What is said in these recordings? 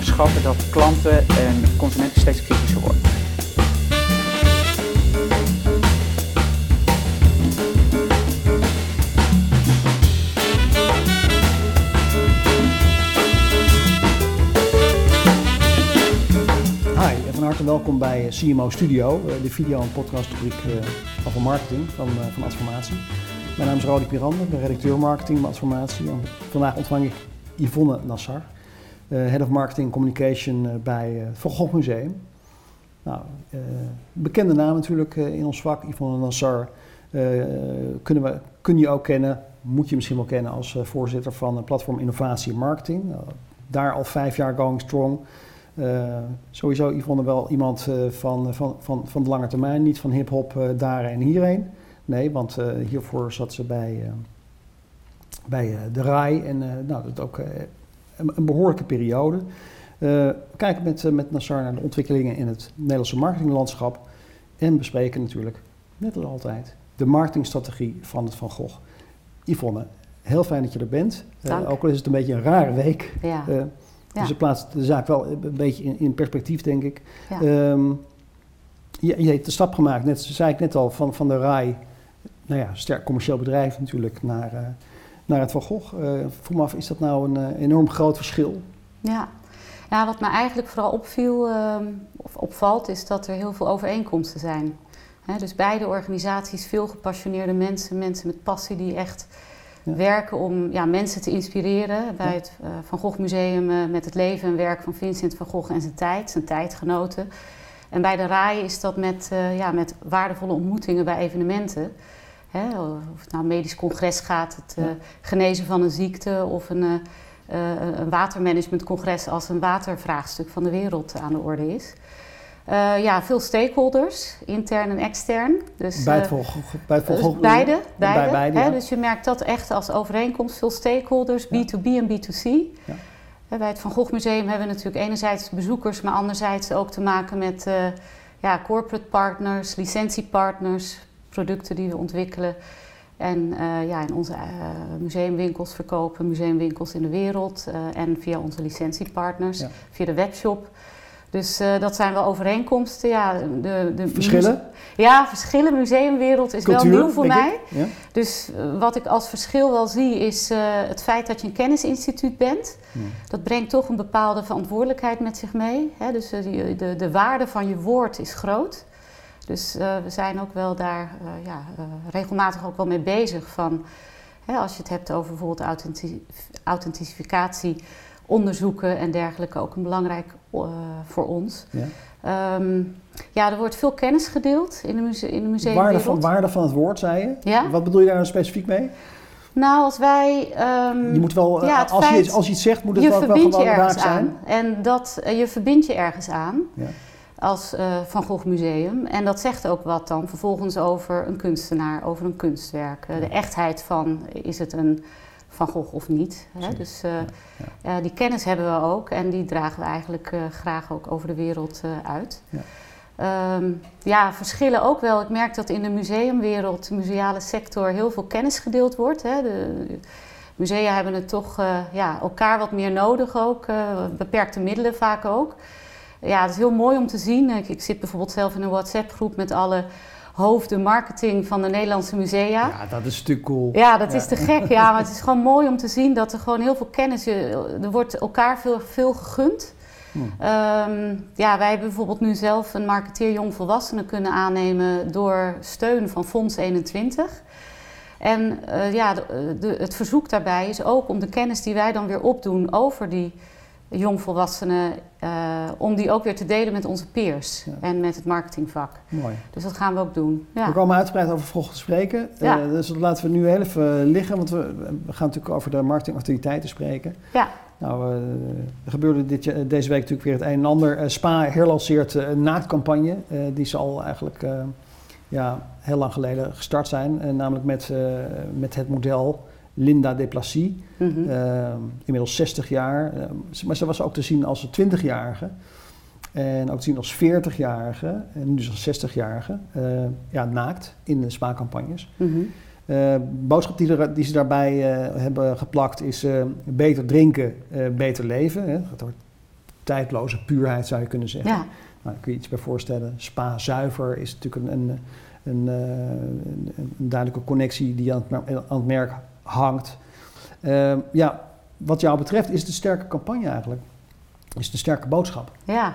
onderschatten dat klanten en consumenten steeds kritischer worden. Hi, van harte welkom bij CMO Studio, eh, de video- en podcastrubriek eh, van marketing van, eh, van Adformatie. Mijn naam is Rodi Pirande, ben redacteur marketing bij Adformatie. Vandaag ontvang ik Yvonne Nassar, eh, Head of Marketing Communication eh, bij het Van Museum. Nou, eh, bekende naam natuurlijk eh, in ons vak, Yvonne Nassar. eh, kunnen we, kun je ook kennen, moet je misschien wel kennen als eh, voorzitter van platform Innovatie en Marketing. Nou, daar al vijf jaar going strong. Eh, sowieso Yvonne wel iemand eh, van, van, van, van de lange termijn, niet van hip-hop eh, daar en hierheen. Nee, want eh, hiervoor zat ze bij, eh, bij eh, de RAI en eh, nou, dat ook eh, een, een behoorlijke periode. Eh, we kijken met, eh, met Nassar naar de ontwikkelingen in het Nederlandse marketinglandschap en bespreken natuurlijk, net als altijd, de marketingstrategie van het Van Gogh. Yvonne, heel fijn dat je er bent. Eh, ook al is het een beetje een rare week. Ja, Ja. Dus het plaatst de zaak wel een beetje in, in perspectief, denk ik. ja. Ehm, je, je hebt de stap gemaakt, net zei ik net al, van, van de RAI, nou ja, sterk commercieel bedrijf natuurlijk, naar, naar het Van Gogh. Eh voel me af, is dat nou een eh, enorm groot verschil? ja. ja, wat me eigenlijk vooral opviel, ehm, of opvalt, is dat er heel veel overeenkomsten zijn. Dus beide organisaties, veel gepassioneerde mensen, mensen met passie die echt Ja. werken om ja, mensen te inspireren. Bij Ja. het eh, Van Gogh Museum met het leven en werk van Vincent van Gogh en zijn tijd, zijn tijdgenoten. En bij de RAI is dat met, ja, met waardevolle ontmoetingen bij evenementen. Hè, of het nou een medisch congres gaat, het eh, genezen van een ziekte of een, eh, een watermanagementcongres als een watervraagstuk van de wereld aan de orde is. Ja, veel stakeholders, intern en extern. Dus, bij het bij dus beide, bij beide, hè, ja. Dus je merkt dat echt als overeenkomst. Veel stakeholders, Ja. B2B en B2C. Ja. Hè, Bij het Van Gogh Museum hebben we natuurlijk enerzijds bezoekers, maar anderzijds ook te maken met ja, corporate partners, licentiepartners, producten die we ontwikkelen. En eh, ja, in onze eh, museumwinkels verkopen, museumwinkels in de wereld eh, en via onze licentiepartners, Ja. via de webshop. Dus dat zijn wel overeenkomsten. Ja, de, de Verschillen? ja, verschillen. Museumwereld is Cultuur, wel nieuw voor mij. Ja? Dus wat ik als verschil wel zie is het feit dat je een kennisinstituut bent. Ja. Dat brengt toch een bepaalde verantwoordelijkheid met zich mee. Hè? Dus die- de, de waarde van je woord is groot. Dus eh, we zijn ook wel daar eh, ja, eh, regelmatig ook wel mee bezig van... Hè, als je het hebt over bijvoorbeeld authenti- authentificatie, onderzoeken en dergelijke, ook een belangrijk voor ons. Ja. Ehm, ja, er wordt veel kennis gedeeld in de, muse in de Waarde, van, waarde van het woord, zei je? Ja? Wat bedoel je daar nou specifiek mee? Nou, als wij. ehm, Je moet wel, ja, als, je, feit- als je iets zegt, moet het je wel, wel gewoon raak zijn. aan. En dat, je verbindt je ergens aan Ja. Als eh, Van Gogh Museum. En dat zegt ook wat dan vervolgens over een kunstenaar, over een kunstwerk. Eh, de echtheid van, is het een Van Gogh of niet? Hè? Dus eh, Ja, die kennis hebben we ook en die dragen we eigenlijk graag ook over de wereld uit. Ja. Ehm, ja, verschillen ook wel. Ik merk dat in de museumwereld, de museale sector, heel veel kennis gedeeld wordt. Hè. De, musea hebben het toch ja, elkaar wat meer nodig ook, beperkte middelen vaak ook. Ja, het is heel mooi om te zien. Ik, ik zit bijvoorbeeld zelf in een WhatsApp-groep met alle hoofden marketing van de Nederlandse musea. Ja, dat is natuurlijk cool. Ja, dat is te gek. Ja, maar het is gewoon mooi om te zien dat er gewoon heel veel kennis... je- Er wordt elkaar veel, veel gegund. Hmm. Ehm, ja, wij hebben bijvoorbeeld nu zelf een marketeer jongvolwassenen kunnen aannemen... door steun van Fonds 21. En eh, ja, de, de- het verzoek daarbij is ook om de kennis die wij dan weer opdoen over die jongvolwassenen... eh, om die ook weer te delen met onze peers Ja. en met het marketingvak. Mooi. Dus dat gaan we ook doen. Ja. We komen uitgebreid over Vroeg te spreken. Ja. Eh, dus dat laten we nu heel even liggen, want we, we gaan natuurlijk over de marketingactiviteiten spreken. Ja. Nou, eh, er gebeurde dit, deze week natuurlijk weer het een en ander. Eh, Spa herlanceert eh, een naaktcampagne, eh, die ze al eigenlijk eh, ja, heel lang geleden gestart zijn. Eh, namelijk met, eh, met het model Linda Deplacy. Eh, inmiddels 60 jaar. Eh, maar ze was ook te zien als een 20-jarige. En ook te zien als 40-jarige. En nu dus als 60-jarige. eh, ja, naakt in de spaarcampagnes. Mhm. Eh boodschap die, er, die ze daarbij eh, hebben geplakt is beter drinken, beter leven. Hè. Gaat over tijdloze puurheid zou je kunnen zeggen. Ja, Nou, daar kun je iets bij voorstellen. Spa zuiver is natuurlijk een, een, een, duidelijke connectie die aan het, aan het merk hangt. Ehm, ja, wat jou betreft is het een sterke campagne eigenlijk. Is het een sterke boodschap. ja.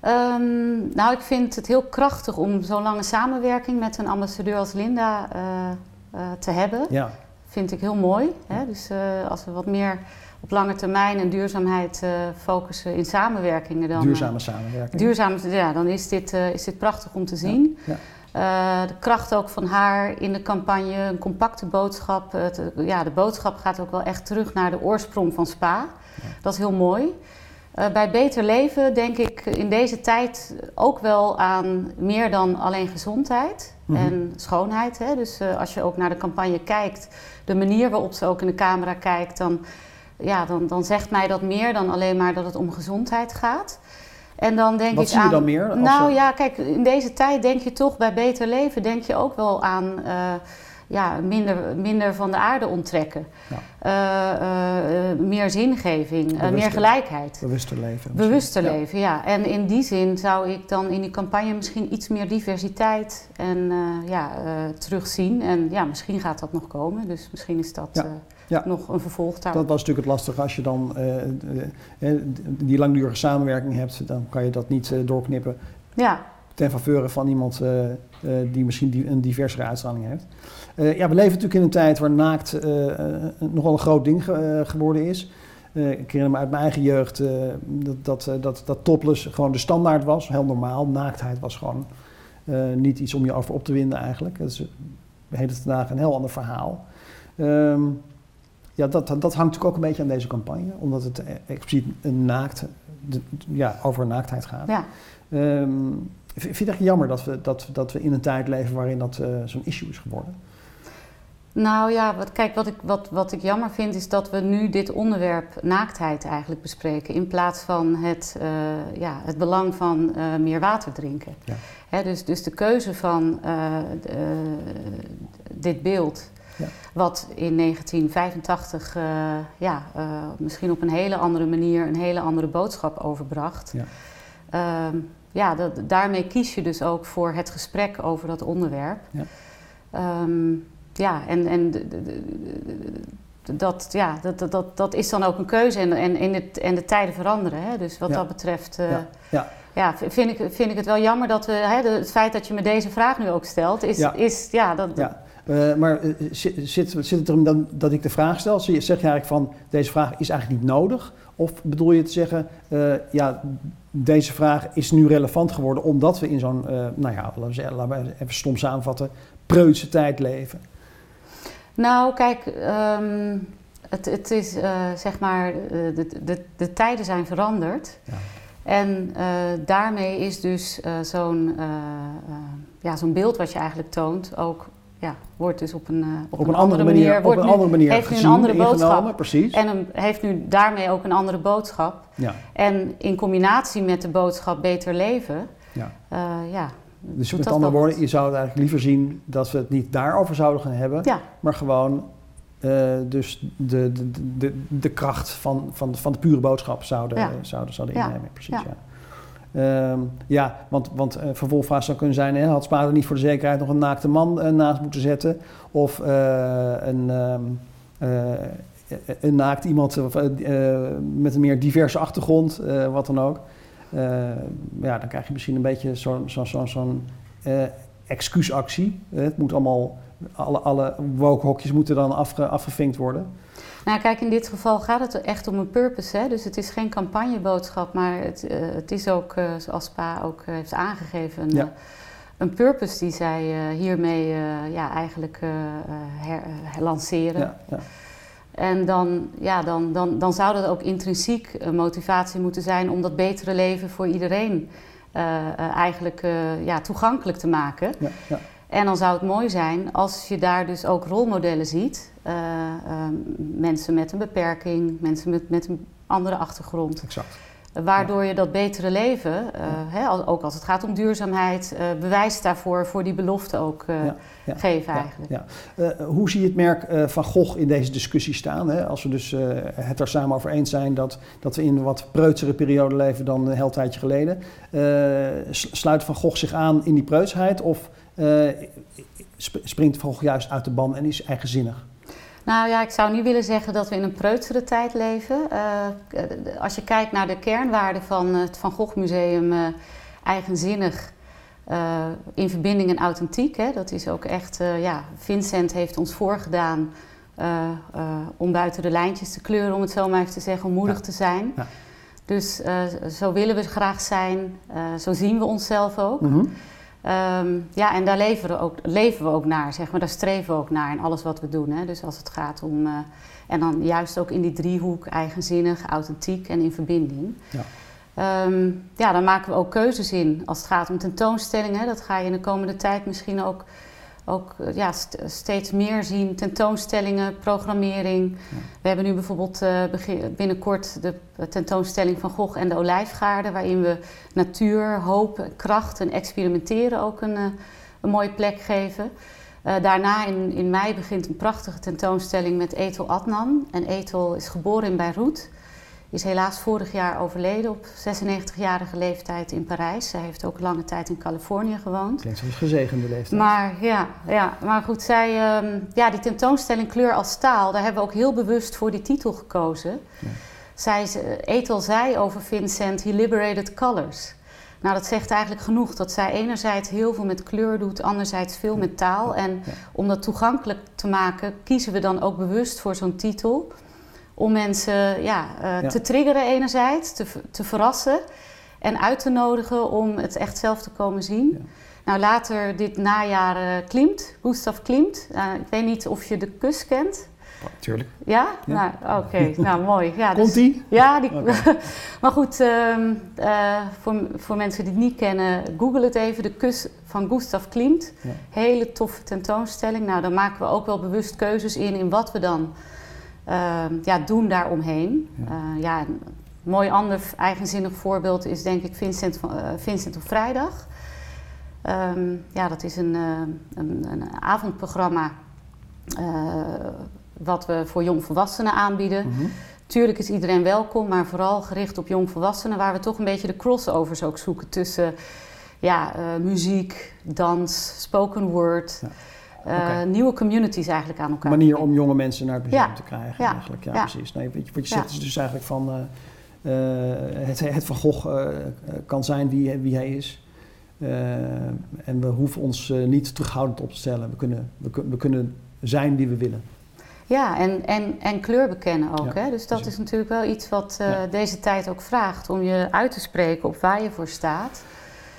Ehm, nou, ik vind het heel krachtig om zo'n lange samenwerking met een ambassadeur als Linda eh, eh, te hebben. Ja, vind ik heel mooi. Hè? Dus eh, als we wat meer op lange termijn en duurzaamheid focussen in samenwerkingen dan. duurzame samenwerking. duurzaam, ja, dan is dit, is dit prachtig om te zien. ja. Eh, de kracht ook van haar in de campagne, een compacte boodschap. Het, eh, ja, de boodschap gaat ook wel echt terug naar de oorsprong van Spa. Dat is heel mooi. Eh, bij Beter Leven denk ik in deze tijd ook wel aan meer dan alleen gezondheid Mhm. en schoonheid. Hè? Dus als je ook naar de campagne kijkt, de manier waarop ze ook in de camera kijkt, dan, ja, dan, dan zegt mij dat meer dan alleen maar dat het om gezondheid gaat. En dan denk Wat ik zie je dan meer? Als nou ja, kijk, in deze tijd denk je toch bij Beter Leven, denk je ook wel aan eh, ja, minder, minder van de aarde onttrekken. Ja. Eh, eh, meer zingeving, meer gelijkheid. Bewuster leven. Bewuster Ja. leven, ja. En in die zin zou ik dan in die campagne misschien iets meer diversiteit en ja, terugzien. En ja, misschien gaat dat nog komen. Dus misschien is dat Ja. Ja. nog een vervolg Dat was natuurlijk het lastige als je dan eh, eh, eh, die langdurige samenwerking hebt, dan kan je dat niet doorknippen Ja, ten faveur van iemand die misschien die, een diversere uitstraling heeft. Ja, we leven natuurlijk in een tijd waar naakt nogal een groot ding ge- geworden is. Eh, ik herinner me uit mijn eigen jeugd dat, dat, dat, dat topless gewoon de standaard was, heel normaal. Naaktheid was gewoon niet iets om je over op te winden eigenlijk. Dat is heden ten dagen een heel ander verhaal. Ehm, ja, dat, dat, hangt natuurlijk ook een beetje aan deze campagne, omdat het eh, expliciet een naakt, de- ja, over naaktheid gaat. ja. Ehm, vind je het echt jammer dat we, dat, dat we in een tijd leven waarin dat eh, zo'n issue is geworden? Nou ja, wat, kijk, wat ik, wat, wat ik jammer vind is dat we nu dit onderwerp naaktheid eigenlijk bespreken. In plaats van het, eh, ja, het belang van meer water drinken. Ja. Hè, dus, dus de keuze van dit beeld, Ja. wat in 1985 eh, ja, eh, misschien op een hele andere manier een hele andere boodschap overbracht. Ja. Ehm, ja, dat, daarmee kies je dus ook voor het gesprek over dat onderwerp. Ja. Ehm, ja, en, en dat, ja, dat, dat- dat, dat is dan ook een keuze en, en, en, het, en de tijden veranderen. Hè? Dus wat Ja. dat betreft eh, Ja, ja. vind, ik, vind ik het wel jammer dat we, hè, het feit dat je me deze vraag nu ook stelt, is, Ja. is ja, dat, Ja. Eh, maar eh, zit, zit, zit het erom dan dat ik de vraag stel? Zeg je eigenlijk van deze vraag is eigenlijk niet nodig? Of bedoel je te zeggen, eh, ja, deze vraag is nu relevant geworden omdat we in zo'n, nou ja, laten we, even stom samenvatten, preutse tijd leven? Nou, kijk, ehm, het, het is zeg maar, de, de, de tijden zijn veranderd. Ja. En daarmee is dus zo'n ja, zo'n beeld wat je eigenlijk toont ook, ja, wordt dus op een, eh, Op, een andere manier, op wordt een nu- andere manier heeft nu een andere boodschap. precies. En een, heeft nu daarmee ook een andere boodschap. ja, En in combinatie met de boodschap beter leven, ja. eh, ja. Dus met andere woorden, je zou het eigenlijk liever zien dat we het niet daarover zouden gaan hebben, Ja, maar gewoon eh, dus de, de, de, de kracht van, van, van de pure boodschap zouden, Ja. zouden, zouden innemen. Precies, ja. Ehm, ja, want, want eh vervolgvraag zou kunnen zijn, hè, had Spa er niet voor de zekerheid nog een naakte man eh, naast moeten zetten? Of eh, een, eh, een naakt iemand met een meer diverse achtergrond, wat dan ook. Ja, dan krijg je misschien een beetje zo'n zo, zo, excuusactie. Het moet allemaal, alle, alle woke-hokjes moeten dan afge, afgevinkt worden. Nou, kijk, in dit geval gaat het echt om een purpose. Hè? Dus het is geen campagneboodschap, maar het, eh, het is ook, eh, zoals Spa ook eh, heeft aangegeven, een, Ja. een purpose die zij hiermee ja, eigenlijk her, lanceren. Ja, ja. En dan, ja, dan, dan, dan zou dat ook intrinsiek een motivatie moeten zijn om dat betere leven voor iedereen eigenlijk ja, toegankelijk te maken. ja, ja. En dan zou het mooi zijn als je daar dus ook rolmodellen ziet. Eh, ehm, mensen met een beperking, mensen met, met een andere achtergrond. exact. Waardoor je dat betere leven, eh, hè, ook als het gaat om duurzaamheid, eh, bewijs daarvoor voor die belofte ook Ja, geven eigenlijk. Ja. Hoe zie je het merk Van Gogh in deze discussie staan? Hè? Als we dus het er samen over eens zijn dat, dat we in een wat preutsere periode leven dan een heel tijdje geleden. sluit Van Gogh zich aan in die preutsheid of eh, sp- springt Gogh juist uit de ban en is eigenzinnig? Nou ja, ik zou niet willen zeggen dat we in een preutsere tijd leven. Eh, k- als je kijkt naar de kernwaarden van het Van Gogh Museum, eh, eigenzinnig, eh, in verbinding en authentiek. Hè, dat is ook echt, eh, ja, Vincent heeft ons voorgedaan eh, eh, om buiten de lijntjes te kleuren, om het zo maar even te zeggen, om moedig Ja. te zijn. Ja. Dus eh, zo willen we graag zijn, eh, zo zien we onszelf ook. Mhm. Ehm, ja, en daar leven we, ook, leven we ook naar, zeg maar. Daar streven we ook naar in alles wat we doen. Hè. Dus als het gaat om... eh, en dan juist ook in die driehoek, eigenzinnig, authentiek en in verbinding. Ja. Ehm, ja, dan maken we ook keuzes in als het gaat om tentoonstellingen. Dat ga je in de komende tijd misschien ook, ook eh, ja, st- steeds meer zien. Tentoonstellingen, programmering. We hebben nu bijvoorbeeld eh, binnenkort de tentoonstelling van Gogh en de Olijfgaarden... waarin we natuur, hoop, kracht en experimenteren ook een, eh, een mooie plek geven. Daarna in, in mei begint een prachtige tentoonstelling met Ethel Adnan. En Ethel is geboren in Beirut. Is helaas vorig jaar overleden op 96-jarige leeftijd in Parijs. Zij heeft ook lange tijd in Californië gewoond. Klinkt zoals gezegende leeftijd. Maar ja, ja, maar goed, zij, ehm, ja, die tentoonstelling Kleur als Staal, daar hebben we ook heel bewust voor die titel gekozen. Ja. Zij, ze- Ethel zei over Vincent, he liberated colors. Nou, dat zegt eigenlijk genoeg dat zij enerzijds heel veel met kleur doet, anderzijds veel met taal. En Ja. om dat toegankelijk te maken, kiezen we dan ook bewust voor zo'n titel. Om mensen ja, eh, Ja. te triggeren enerzijds, te, te verrassen en uit te nodigen om het echt zelf te komen zien. Ja. Nou, later dit najaar eh, Klimt, Gustav Klimt. Eh, ik weet niet of je de kus kent. Tuurlijk. Ja? Ja. Nou, oké. nou, mooi. Ja, dus- Komt die? ja, die, maar goed, ehm, eh, voor, voor mensen die het niet kennen, google het even. De kus van Gustav Klimt. Ja. Hele toffe tentoonstelling. Nou, dan maken we ook wel bewust keuzes in, in wat we dan ja, doen daaromheen. Ja. Ja. ja, een mooi ander eigenzinnig voorbeeld is denk ik Vincent, van, eh, Vincent op vrijdag. Ehm, ja, dat is een, eh, een, een avondprogramma eh, wat we voor jongvolwassenen aanbieden. Mhm. Tuurlijk is iedereen welkom, maar vooral gericht op jongvolwassenen, waar we toch een beetje de crossovers ook zoeken tussen ja, eh, muziek, dans, spoken word, Ja. Eh, nieuwe communities eigenlijk aan elkaar. Een manier om jonge mensen naar het museum Ja. te krijgen Ja. eigenlijk. Ja, precies. Nee, je, wat je zegt is dus eigenlijk van... eh, eh, het, het Van Gogh kan zijn wie, wie hij is. En we hoeven ons niet terughoudend op te stellen. We kunnen, we, we kunnen zijn wie we willen. Ja, en, en, en kleur bekennen ook. Ja, hè? Dus dat precies. is natuurlijk wel iets wat Ja. deze tijd ook vraagt, om je uit te spreken op waar je voor staat.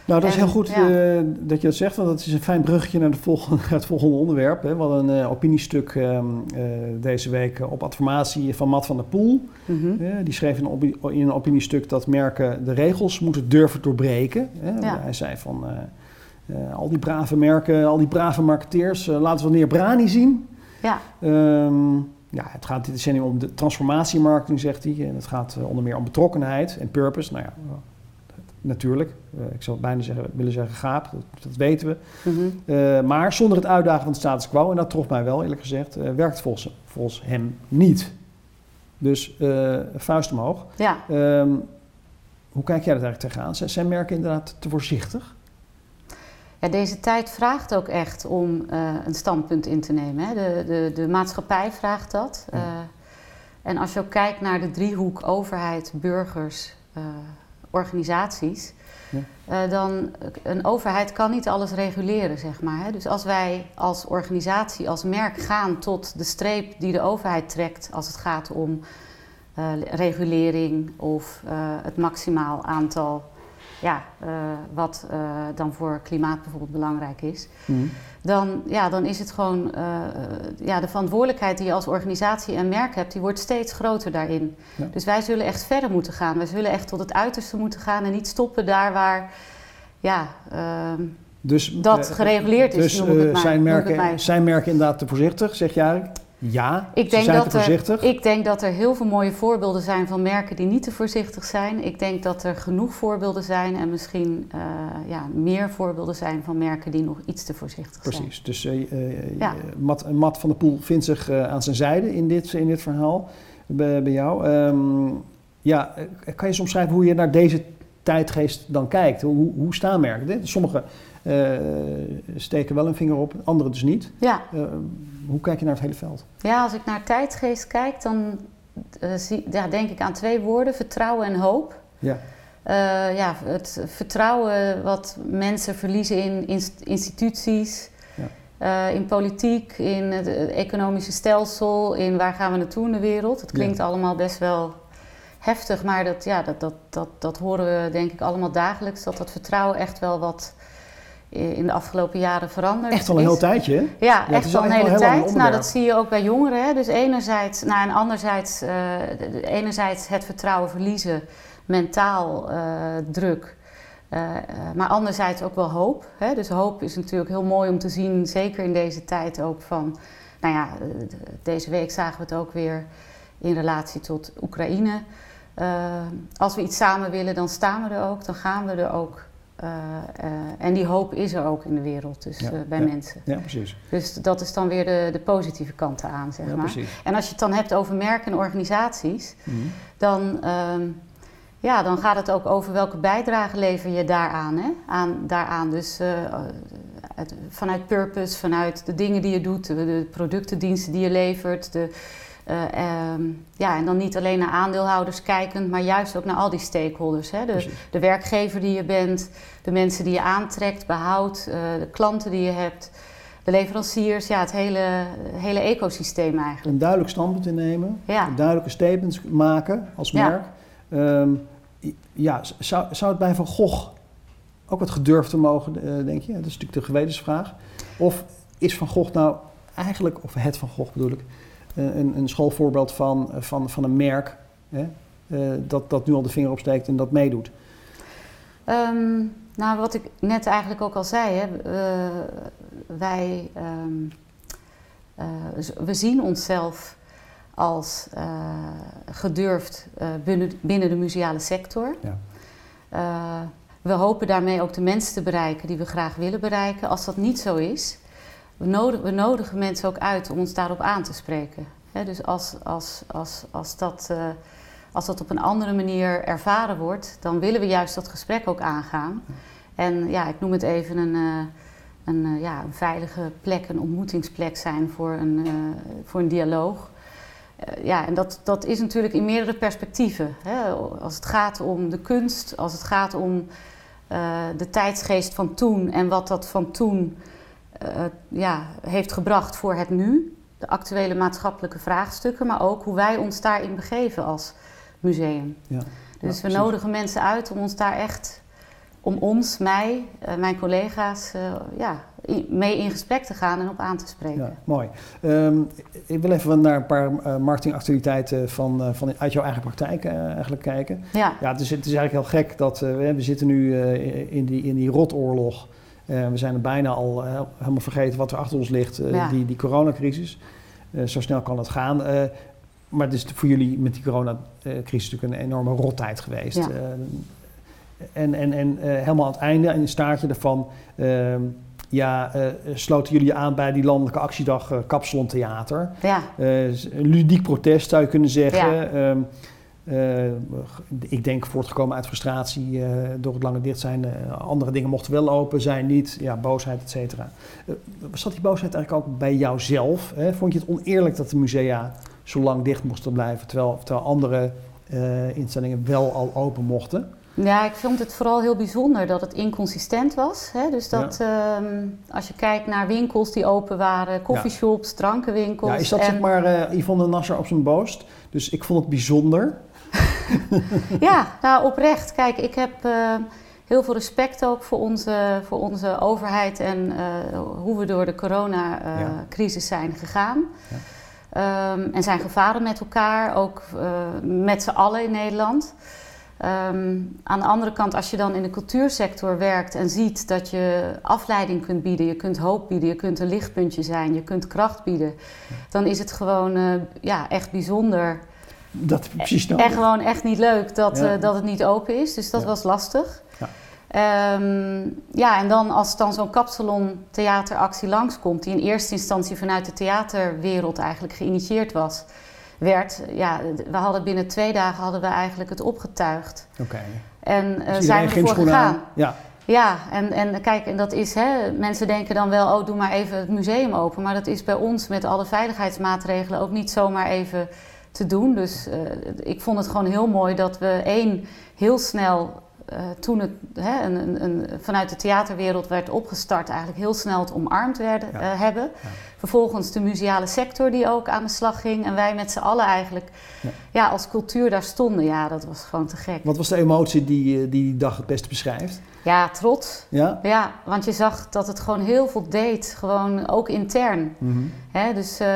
Nou, dat is heel goed ja. eh, dat je dat zegt, want dat is een fijn bruggetje naar de volgende, het volgende onderwerp. Hè. We hadden een eh, opiniestuk ehm, eh, deze week op adformatie van Matt van der Poel. Mhm. Die schreef in een, opi- in een opiniestuk dat merken de regels moeten durven doorbreken. Hè. Ja. Hij zei van al die brave merken, al die brave marketeers, laten we wanneer Brani zien. Ja, Ehm, ja, het gaat dit decennium om de transformatiemarketing, zegt hij. En het gaat onder meer om betrokkenheid en purpose. Nou ja, natuurlijk. Eh, ik zou bijna zeggen, willen zeggen gaap, dat, dat weten we. mhm. Eh, maar zonder het uitdagen van de status quo, en dat trof mij wel eerlijk gezegd, eh, werkt volgens, volgens hem niet. Dus vuist omhoog. ja. Ehm, hoe kijk jij er eigenlijk tegenaan? Zijn- Zijn merken inderdaad te voorzichtig? Ja, deze tijd vraagt ook echt om een standpunt in te nemen. Hè. De, de, de maatschappij vraagt dat. Ja. En als je ook kijkt naar de driehoek overheid, burgers, organisaties, Ja. eh, dan een overheid kan niet alles reguleren, zeg maar. Hè. Dus als wij als organisatie, als merk gaan tot de streep die de overheid trekt als het gaat om eh, regulering of eh, het maximaal aantal ja, eh, wat eh, dan voor klimaat bijvoorbeeld belangrijk is, dan, ja, dan is het gewoon eh, ja, de verantwoordelijkheid die je als organisatie en merk hebt, die wordt steeds groter daarin. Ja. Dus wij zullen echt verder moeten gaan. Wij zullen echt tot het uiterste moeten gaan en niet stoppen daar waar ja, ehm, Dus, dat gereguleerd is. Dus noem ik het maar, zijn, merken, zijn merken inderdaad te voorzichtig, zeg jij? Ja, Ik denk, zijn dat te voorzichtig. er, ik denk dat er heel veel mooie voorbeelden zijn van merken die niet te voorzichtig zijn. Ik denk dat er genoeg voorbeelden zijn en misschien eh, ja, meer voorbeelden zijn van merken die nog iets te voorzichtig zijn. Precies. Dus eh, Ja. Matt, Matt van der Poel vindt zich aan zijn zijde in dit, in dit verhaal bij, bij jou. Ehm, ja, kan je eens omschrijven hoe je naar deze tijdgeest dan kijkt? Hoe, hoe staan merken? dit? Eh, steken wel een vinger op, anderen dus niet. Ja. Eh, hoe kijk je naar het hele veld? ja, als ik naar tijdgeest kijk, dan eh, zie, ja, denk ik aan twee woorden: vertrouwen en hoop. Ja, ja, het vertrouwen wat mensen verliezen in inst- instituties, Ja. in politiek, in het, het economische stelsel, in waar gaan we naartoe in de wereld. Het klinkt allemaal best wel heftig, maar dat, ja, dat, dat, dat, dat horen we denk ik allemaal dagelijks. Dat dat vertrouwen echt wel wat in de afgelopen jaren veranderd echt al een is. heel tijdje. hè? Ja, echt al een hele een tijd. Nou, dat zie je ook bij jongeren. Hè. Dus enerzijds, nou, en anderzijds, eh, enerzijds het vertrouwen verliezen, mentaal eh, druk. Eh, maar anderzijds ook wel hoop. Hè. Dus hoop is natuurlijk heel mooi om te zien, zeker in deze tijd ook van... Nou ja, deze week zagen we het ook weer in relatie tot Oekraïne. Als we iets samen willen, dan staan we er ook, dan gaan we er ook. Eh, eh, en die hoop is er ook in de wereld, dus Ja, eh, bij ja. mensen. Ja, precies. Dus dat is dan weer de, de positieve kant aan, zeg Ja, maar. precies. En als je het dan hebt over merken en organisaties, Mhm. dan, ehm, ja, dan gaat het ook over welke bijdrage lever je daaraan. Hè? Aan, daaraan. Dus het- vanuit purpose, vanuit de dingen die je doet, de, de producten, diensten die je levert. De, eh, ehm, ja, en dan niet alleen naar aandeelhouders kijkend, maar juist ook naar al die stakeholders. Hè? De, Precies. de werkgever die je bent, de mensen die je aantrekt, behoudt, eh, de klanten die je hebt, de leveranciers, ja, het hele, hele ecosysteem eigenlijk. Een duidelijk standpunt innemen. Ja. duidelijke statements maken als merk. Ehm, ja, zou, zou het bij Van Gogh ook wat gedurfd te mogen, eh, denk je? Dat is natuurlijk de gewetensvraag. Of is Van Gogh nou eigenlijk, of het Van Gogh bedoel ik, een, een schoolvoorbeeld van, eh, van, van een merk hè, eh, dat, dat nu al de vinger opsteekt en dat meedoet? Ehm, nou, wat ik net eigenlijk ook al zei, hè, eh, wij ehm, eh, we zien onszelf als eh, gedurfd eh, binnen, binnen de museale sector. Ja. Eh, we hopen daarmee ook de mensen te bereiken die we graag willen bereiken. Als dat niet zo is, we, nodig, we nodigen mensen ook uit om ons daarop aan te spreken. Dus als, als, als, als, dat, eh, als dat op een andere manier ervaren wordt, dan willen we juist dat gesprek ook aangaan. En ja, ik noem het even een, eh, een, eh, ja, een veilige plek, een ontmoetingsplek zijn voor een, voor een dialoog. Ja, en dat, dat is natuurlijk in meerdere perspectieven. Als het gaat om de kunst, als het gaat om de tijdsgeest van toen en wat dat van toen eh, ja, heeft gebracht voor het nu. De actuele maatschappelijke vraagstukken, maar ook hoe wij ons daarin begeven als museum. Ja. Dus Ja, we nodigen mensen uit om ons daar echt, om ons, mij, eh, mijn collega's, eh, ja, mee in gesprek te gaan en op aan te spreken. Ja, mooi. Ehm, ik wil even naar een paar eh, marketingactualiteiten van, van uit jouw eigen praktijk eigenlijk kijken. Ja, Ja, het is, het is eigenlijk heel gek dat we, zitten nu in, die, in die rotoorlog. Eh, we zijn er bijna al eh, helemaal vergeten wat er achter ons ligt, eh, Ja. die, die coronacrisis. Zo snel kan het gaan. Maar het is voor jullie met die coronacrisis natuurlijk een enorme rottijd geweest. Ja. En en, en helemaal aan het einde, in het staartje daarvan, ehm, ja, sloten jullie aan bij die landelijke actiedag Kapsalon Theater. ja, een ludiek protest zou je kunnen zeggen. Ja. Ehm, eh, ik denk voortgekomen uit frustratie eh, door het lange dicht zijn. Eh, andere dingen mochten wel open, zijn niet. Ja, boosheid, et cetera. Zat die boosheid eigenlijk ook bij jouzelf? Hè? Vond je het oneerlijk dat de musea zo lang dicht moesten blijven, terwijl, terwijl andere instellingen wel al open mochten? Ja, ik vond het vooral heel bijzonder dat het inconsistent was. Hè? Dus dat ehm, als je kijkt naar winkels die open waren, coffeeshops, drankenwinkels. Ja, is dat en- zeg maar Yvonne Nasser op zijn boost? Dus ik vond het bijzonder. Ja, nou oprecht. Kijk, ik heb eh, heel veel respect ook voor onze, voor onze overheid en eh, hoe we door de coronacrisis zijn gegaan. Ja. Ehm, en zijn gevaren met elkaar, ook eh, met z'n allen in Nederland. Ehm, aan de andere kant, als je dan in de cultuursector werkt en ziet dat je afleiding kunt bieden, je kunt hoop bieden, je kunt een lichtpuntje zijn, je kunt kracht bieden, dan is het gewoon eh, ja, echt bijzonder. Dat precies En gewoon echt niet leuk dat, Ja. eh, dat het niet open is. Dus dat Ja. was lastig. Ja. Ehm, ja, en dan als dan zo'n kapsalon theateractie langskomt, die in eerste instantie vanuit de theaterwereld eigenlijk geïnitieerd was, werd, ja, we hadden binnen twee dagen hadden we eigenlijk het opgetuigd. Oké. En eh, Dus zijn we ervoor gegaan. aan. Ja, Ja, en, en kijk, en dat is, hè, mensen denken dan wel, oh, doe maar even het museum open. Maar dat is bij ons met alle veiligheidsmaatregelen ook niet zomaar even te doen. Dus eh, ik vond het gewoon heel mooi dat we één, heel snel, eh, toen het hè, een, een, een, vanuit de theaterwereld werd opgestart, eigenlijk heel snel het omarmd werden, Ja. eh, hebben. Ja. Vervolgens de museale sector die ook aan de slag ging. En wij met z'n allen eigenlijk Ja. ja. als cultuur daar stonden. Ja, dat was gewoon te gek. wat was de emotie die die, die dag het beste beschrijft? Ja, trots. Ja? Ja, want je zag dat het gewoon heel veel deed, gewoon ook intern. Mhm. Dus eh,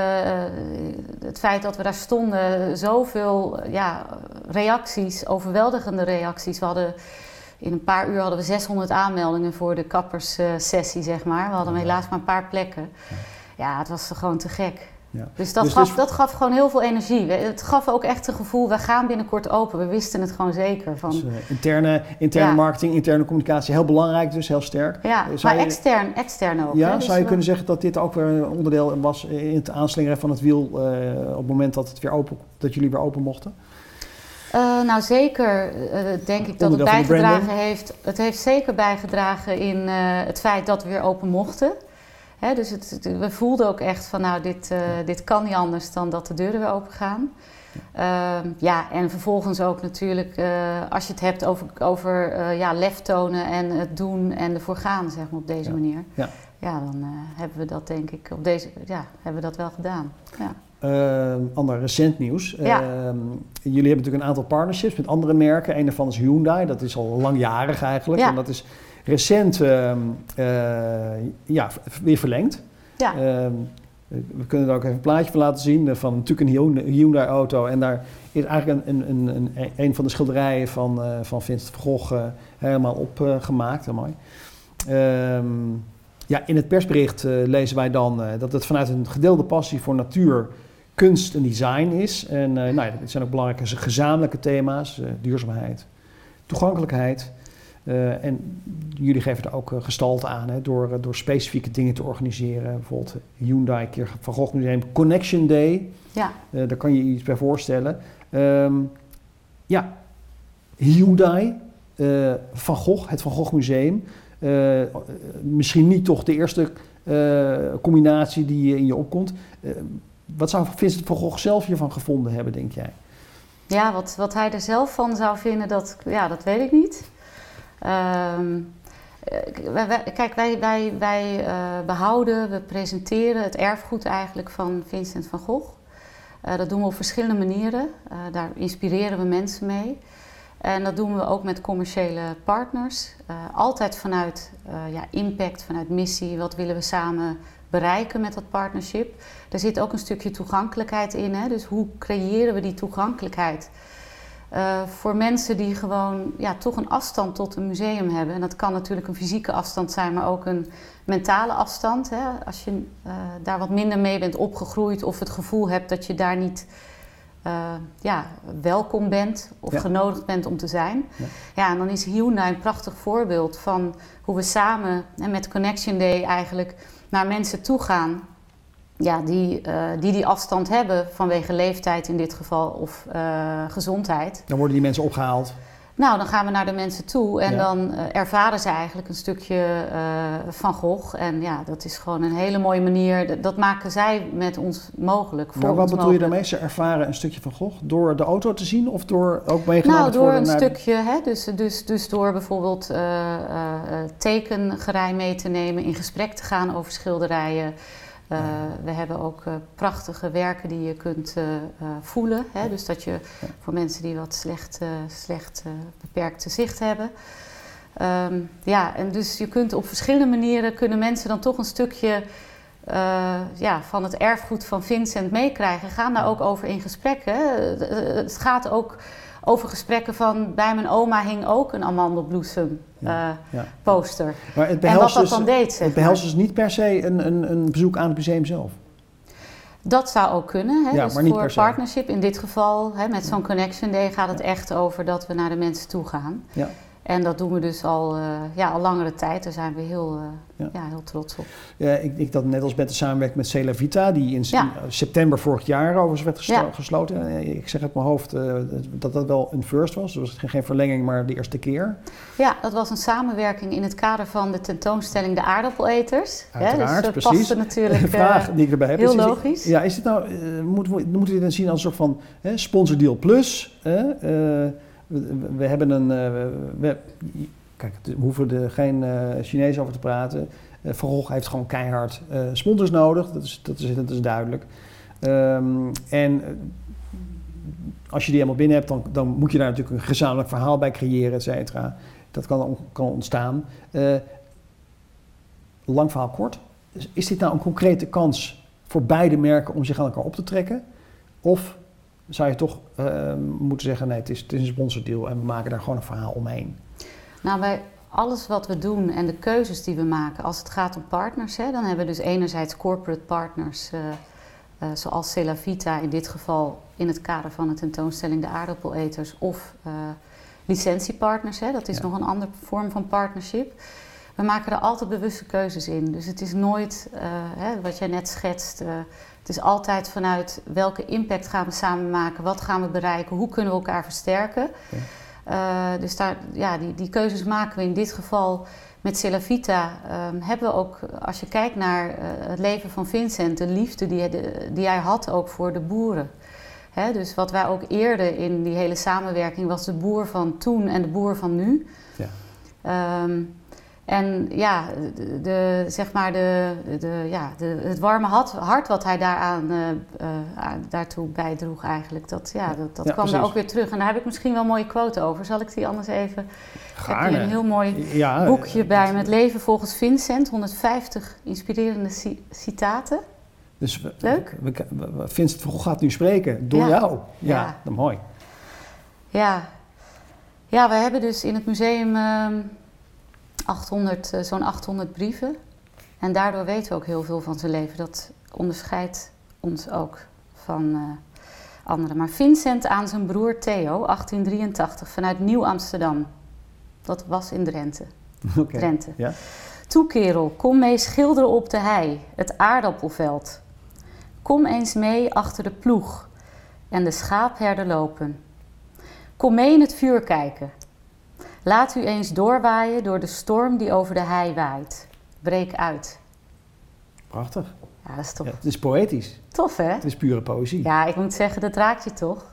het feit dat we daar stonden, zoveel eh, ja, reacties, overweldigende reacties. We hadden in een paar uur hadden we 600 aanmeldingen voor de kapperssessie, zeg maar. We hadden Ja. helaas maar een paar plekken. Ja, het was gewoon te gek. Ja. Dus, dat, Dus gaf, dus- dat gaf gewoon heel veel energie. Het gaf ook echt het gevoel, we gaan binnenkort open. We wisten het gewoon zeker. Van, Dus, eh, interne, interne Ja. marketing, interne communicatie, heel belangrijk dus, heel sterk. ja, Eh, maar je- extern, extern ook. Ja, hè? Dus zou je we- kunnen zeggen dat dit ook weer een onderdeel was in het aanslingeren van het wiel eh, op het moment dat, het weer open, dat jullie weer open mochten? Nou, zeker denk ik dat het bijgedragen heeft. Het heeft zeker bijgedragen in het feit dat we weer open mochten. Hè, dus het, het- we voelden ook echt van, nou, dit, eh, dit kan niet anders dan dat de deuren weer open gaan. Ehm, ja, en vervolgens ook natuurlijk, eh, als je het hebt over, over eh, ja, lef tonen en het doen en ervoor gaan, zeg maar, op deze Ja. manier. Ja. Ja, dan hebben we dat denk ik op deze, ja, hebben we dat wel gedaan. Ja. Eh, ander recent nieuws. Ja. Eh, jullie hebben natuurlijk een aantal partnerships met andere merken. Een daarvan is Hyundai, dat is al langjarig eigenlijk. Ja. En dat is recent ehm, eh, ja, weer verlengd. Ja. Ehm, we kunnen er ook even een plaatje van laten zien eh, van natuurlijk een Hyundai- Hyundai-auto. En daar is eigenlijk een, een, een, een, een van de schilderijen van, eh, van Vincent van Gogh helemaal opgemaakt. Heel mooi. Ehm, ja, in het persbericht lezen wij dan dat het vanuit een gedeelde passie voor natuur, kunst en design is. En eh, nou ja, dit zijn ook belangrijke gezamenlijke thema's, duurzaamheid, toegankelijkheid. Eh, en jullie geven er ook eh, gestalte aan hè, door, eh, door specifieke dingen te organiseren. Bijvoorbeeld Hyundai, keer Van Gogh Museum, Connection Day. ja. Daar kan je je iets bij voorstellen. Ehm, ja, Hyundai, Van Gogh, het Van Gogh Museum. Misschien niet toch de eerste combinatie die in je opkomt. Wat zou Vincent van Gogh zelf hiervan gevonden hebben, denk jij? Ja, wat, wat hij er zelf van zou vinden, dat, ja, dat weet ik niet. Ehm, eh, kijk, wij, wij, eh, behouden, we presenteren het erfgoed eigenlijk van Vincent van Gogh. Eh, dat doen we op verschillende manieren. Daar inspireren we mensen mee. En dat doen we ook met commerciële partners. Altijd vanuit ja, impact, vanuit missie. Wat willen we samen bereiken met dat partnership? Er zit ook een stukje toegankelijkheid in. Hè? Dus hoe creëren we die toegankelijkheid? Eh, voor mensen die gewoon ja, toch een afstand tot een museum hebben. En dat kan natuurlijk een fysieke afstand zijn, maar ook een mentale afstand. Hè? Als je eh, daar wat minder mee bent opgegroeid of het gevoel hebt dat je daar niet eh, ja, welkom bent of Ja. genodigd bent om te zijn. Ja. Ja. en dan is Hyundai een prachtig voorbeeld van hoe we samen hè, met Connection Day eigenlijk naar mensen toe gaan ja, die, eh, die die afstand hebben vanwege leeftijd in dit geval of eh, gezondheid. Dan worden die mensen opgehaald. Nou, dan gaan we naar de mensen toe en Ja. dan eh, ervaren ze eigenlijk een stukje van Gogh. En ja, dat is gewoon een hele mooie manier. Dat, dat maken zij met ons mogelijk. Voor Maar wat bedoel je daarmee? Ze ervaren een stukje van Gogh door de auto te zien of door ook meegenomen Nou, te door worden een naar... stukje, hè, dus, dus, dus door bijvoorbeeld tekengerij mee te nemen, in gesprek te gaan over schilderijen. Eh, we hebben ook eh, prachtige werken die je kunt eh, voelen. Hè, dus dat je voor mensen die wat slecht, slecht beperkte zicht hebben. Ehm, ja, en dus je kunt op verschillende manieren kunnen mensen dan toch een stukje ja, van het erfgoed van Vincent meekrijgen. Gaan daar ook over in gesprek. Hè? Het- Het gaat ook over gesprekken van bij mijn oma hing ook een amandelbloesem Ja, eh, ja. poster. Maar het En wat dat dus, dan deed, zeg het behelst maar. dus niet per se een, een, een bezoek aan het museum zelf. Dat zou ook kunnen. Hè? Ja, dus maar niet voor per se. partnership, in dit geval hè, met zo'n Connection Day, gaat het echt over dat we naar de mensen toe gaan. Ja. En dat doen we dus al, eh, ja, al langere tijd. Daar zijn we heel, eh, Ja. ja. heel trots op. Ja, ik, ik dat net als met de samenwerking met Cela Vita, die in Ja. september vorig jaar overigens werd geslo- Ja. gesloten. Eh, Ik zeg uit mijn hoofd eh, dat dat wel een first was. Dus geen- geen verlenging, maar de eerste keer. Ja, dat was een samenwerking in het kader van de tentoonstelling De Aardappeleters. Hè, Uiteraard, dus dat precies. paste natuurlijk Een vraag eh, die ik erbij heb. heel is, is- logisch. Ja, is dit nou, eh, moeten, we, moeten we dit dan zien als een soort van hè, sponsordeal plus? Hè? We, hebben een. eh, kijk, we hoeven er geen eh Chinees over te praten. Eh Van heeft gewoon keihard sponsors nodig, dat is, dat is, is duidelijk. Ehm, en als je die helemaal binnen hebt, dan, dan moet je daar natuurlijk een gezamenlijk verhaal bij creëren, et cetera. Dat kan, kan ontstaan. Lang verhaal kort. Is dit nou een concrete kans voor beide merken om zich aan elkaar op te trekken? Of zou je toch eh, moeten zeggen, nee, het is, het is een sponsordeal en we maken daar gewoon een verhaal omheen? Nou, bij alles wat we doen en de keuzes die we maken, als het gaat om partners, hè, dan hebben we dus enerzijds corporate partners, eh, eh, zoals Celavita in dit geval in het kader van de tentoonstelling De Aardappeleters, of eh, licentiepartners, hè, dat is Ja. nog een andere vorm van partnership. We maken er altijd bewuste keuzes in. Dus het is nooit, hè, wat jij net schetst, het is altijd vanuit welke impact gaan we samen maken, wat gaan we bereiken, hoe kunnen we elkaar versterken. Ja. Eh, dus daar, ja, die, die keuzes maken we in dit geval met Celavita. ehm, hebben we ook, als je kijkt naar eh, het leven van Vincent, de liefde die, hij- de- die hij had ook voor de boeren. Hè, dus wat wij ook eerder in die hele samenwerking was de boer van toen en de boer van nu. Ja. Ehm, en ja, de, de- zeg maar de, de, ja de, het warme hart, wat hij daaraan, eh, eh, daartoe bijdroeg eigenlijk, dat, ja, dat, dat Ja, kwam daar precies. ook weer terug. En daar heb ik misschien wel een mooie quote over. Zal ik die anders even... Ik heb Gaarne. een heel mooi ja, boekje eh, bij met leven volgens Vincent. 150 inspirerende ci- citaten. Dus we, Leuk. We, we, we- Vincent gaat nu spreken door jou. Ja, dat mooi. Ja, ja we hebben dus in het museum ehm, 800, eh, zo'n 800 brieven. En daardoor weten we ook heel veel van zijn leven. Dat onderscheidt ons ook van eh, anderen. Maar Vincent aan zijn broer Theo, 1883, vanuit Nieuw-Amsterdam. Dat was in Drenthe. Drenthe. Ja. Toe kerel, kom mee schilderen op de hei, het aardappelveld. Kom eens mee achter de ploeg en de schaapherder lopen. Kom mee in het vuur kijken. Laat u eens doorwaaien door de storm die over de hei waait. Breek uit. Prachtig. Ja, dat is toch Ja, het is poëtisch. tof, hè? Het is pure poëzie. Ja, ik moet zeggen, dat raakt je toch?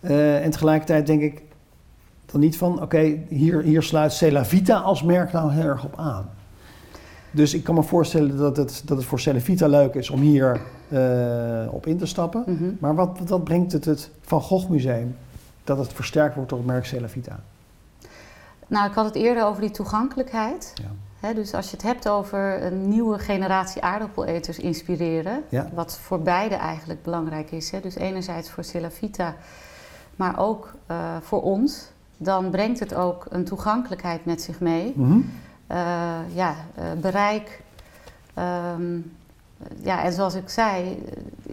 Eh, en tegelijkertijd denk ik dan niet van, oké, hier, hier sluit Cela Vita als merk nou heel erg op aan. Dus ik kan me voorstellen dat het, dat het voor Cela Vita leuk is om hier eh, op in te stappen. Mhm. Maar wat, wat brengt het het Van Gogh Museum dat het versterkt wordt door het merk Cela Vita? Nou, ik had het eerder over die toegankelijkheid. Ja. Dus als je het hebt over een nieuwe generatie aardappeleters inspireren, Ja. wat voor beide eigenlijk belangrijk is. Dus enerzijds voor Celavita, maar ook eh, voor ons, dan brengt het ook een toegankelijkheid met zich mee. Eh, ja, eh, bereik. ehm, ja, en zoals ik zei,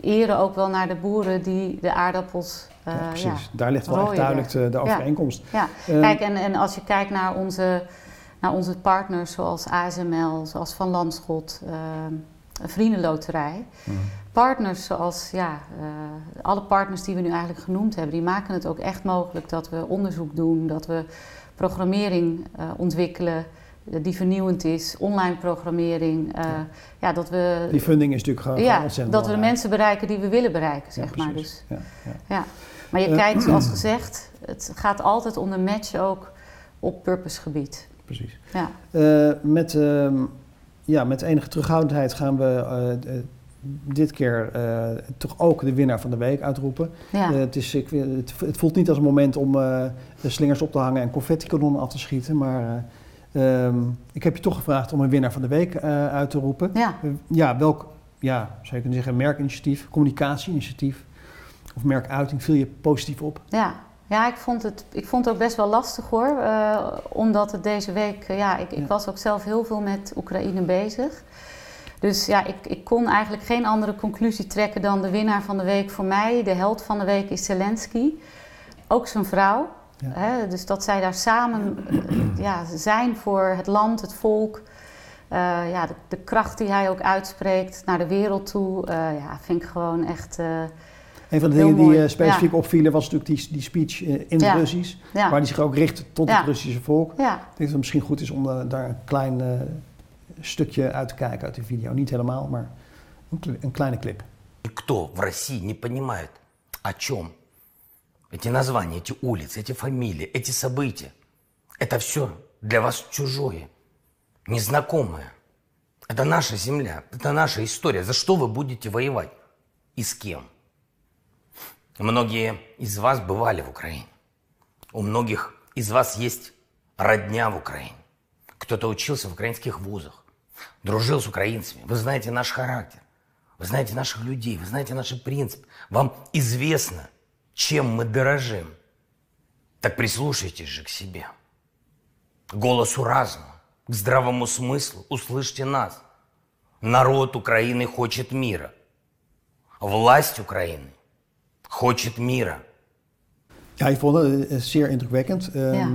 eren ook wel naar de boeren die de aardappels. Ja, precies. Daar ligt wel echt duidelijk de, de overeenkomst. ja. Eh, Kijk, en, en als je kijkt naar onze, naar onze partners zoals ASML, zoals Van Landschot, eh, een Vriendenloterij. mhm. Partners zoals, ja, eh, alle partners die we nu eigenlijk genoemd hebben, die maken het ook echt mogelijk dat we onderzoek doen, dat we programmering eh, ontwikkelen eh, die vernieuwend is, online programmering. Ja. ja. dat we, Die funding is natuurlijk gewoon, ja, ontzettend dat we de mensen bereiken die we willen bereiken, Ja, zeg maar. Dus. Ja, ja. Maar je kijkt, zoals gezegd, het gaat altijd om de match ook op purpose gebied. precies. Ja. Eh, met, ehm, ja, met enige terughoudendheid gaan we eh, dit keer eh, toch ook de winnaar van de week uitroepen. Ja. Het, is, ik, het, voelt niet als een moment om de slingers op te hangen en confetti-kanonnen af te schieten. Maar eh, ehm, ik heb je toch gevraagd om een winnaar van de week uit te roepen. ja. Ja, welk, ja, zou je kunnen zeggen, merkinitiatief, communicatieinitiatief of merkuiting viel je positief op? Ja, Ja, ik vond, het, ik vond het ook best wel lastig hoor. Uh, omdat het deze week, uh, ja, ik, ik, was ook zelf heel veel met Oekraïne bezig. Dus ja, ik, ik kon eigenlijk geen andere conclusie trekken dan de winnaar van de week voor mij. De held van de week is Zelensky. Ook zijn vrouw. Ja. Hè, dus dat zij daar samen uh, ja, zijn voor het land, het volk. ja, de, de, kracht die hij ook uitspreekt naar de wereld toe. ja, vind ik gewoon echt een van de dingen die uh, specifiek opvielen was natuurlijk die, die speech uh, in het Russisch. Waar hij zich ook richt tot het Russische volk. Ik denk dat het misschien goed is om uh, daar een klein stukje uit te kijken uit de video. Niet helemaal, maar een, een kleine clip. Кто в России не понимает, о чем эти названия, эти улицы, эти фамилии, эти события. Это все для вас чужое, незнакомое. Это наша земля, это наша история. За что вы будете воевать? И с кем? Многие из вас бывали в Украине. У многих из вас есть родня в Украине. Кто-то учился в украинских вузах, дружил с украинцами. Вы знаете наш характер, вы знаете наших людей, вы знаете наши принципы. Вам известно, чем мы дорожим. Так прислушайтесь же к себе. Голосу разума, к здравому смыслу. Услышьте нас. Народ Украины хочет мира. Власть Украины хочет мира. Ja, ik vond het uh, zeer indrukwekkend. Um, ja.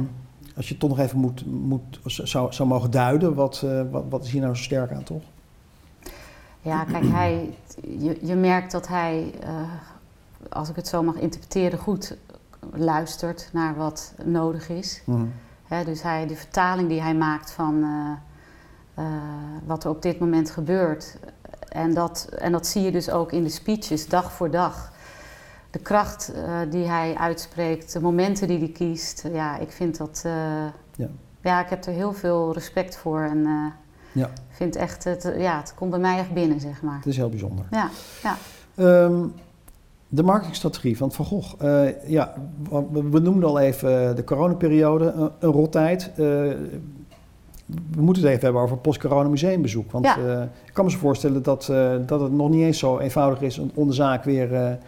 Als je het toch nog even moet, moet, zou, zou mogen duiden, wat, uh, wat, wat is hier nou zo sterk aan, toch? Ja, kijk, hij, je, je merkt dat hij, uh, als ik het zo mag interpreteren, goed luistert naar wat nodig is. Mm. He, dus hij, de vertaling die hij maakt van wat er op dit moment gebeurt. En dat, en dat zie je dus ook in de speeches, dag voor dag de kracht uh, die hij uitspreekt, de momenten die hij kiest. Ja, ik vind dat. Uh, ja. ja. ik heb er heel veel respect voor. En uh, ja. vind echt, het, ja, het komt bij mij echt binnen, zeg maar. Het is heel bijzonder. Ja, ja. Um, de marketingstrategie van Van Gogh. ja, we noemden al even de coronaperiode, een, een rottijd. we moeten het even hebben over post-corona museumbezoek. Want ja. ik kan me zo voorstellen dat, dat het nog niet eens zo eenvoudig is om de zaak weer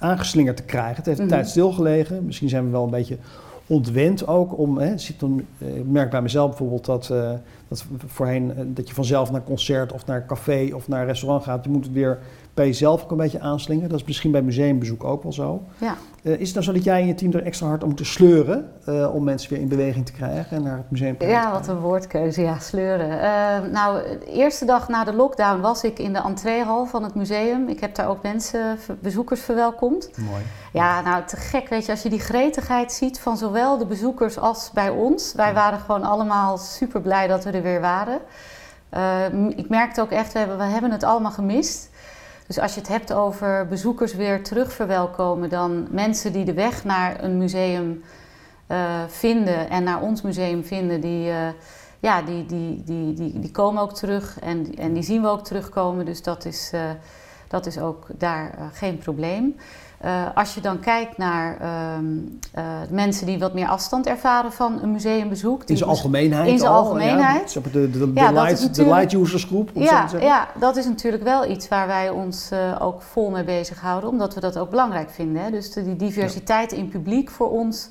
aangeslingerd te krijgen. Het heeft een mm tijd stilgelegen. Misschien zijn we wel een beetje ontwend ook om. Hè, zit dan, eh, ik merk bij mezelf bijvoorbeeld dat, uh, dat voorheen uh, dat je vanzelf naar concert of naar café of naar restaurant gaat. Je moet het weer bij jezelf ook een beetje aanslingen. Dat is misschien bij museumbezoek ook wel zo. Ja. Uh, is het nou zo dat jij en je team er extra hard om moeten sleuren uh, om mensen weer in beweging te krijgen en naar het museum te Ja, wat een woordkeuze, ja, sleuren. Uh, nou, de eerste dag na de lockdown was ik in de entreehal van het museum. Ik heb daar ook mensen, bezoekers verwelkomd. Mooi. Ja, nou, te gek, weet je, als je die gretigheid ziet van zowel de bezoekers als bij ons. Wij waren gewoon allemaal super blij dat we er weer waren. ik merkte ook echt, we hebben, we hebben het allemaal gemist. Dus als je het hebt over bezoekers weer terug verwelkomen, dan mensen die de weg naar een museum uh, vinden en naar ons museum vinden, die, uh, ja, die, die, die, die, die komen ook terug en, en die zien we ook terugkomen. Dus dat is, uh, dat is ook daar geen probleem. Uh, als je dan kijkt naar uh, uh, mensen die wat meer afstand ervaren van een museumbezoek. In zijn algemeenheid In zijn algemeenheid. Ja, de, de, de, ja, light, de light users groep. Ja, ja, dat is natuurlijk wel iets waar wij ons ook vol mee bezighouden. Omdat we dat ook belangrijk vinden. Hè? Dus de, die diversiteit ja. in publiek voor ons...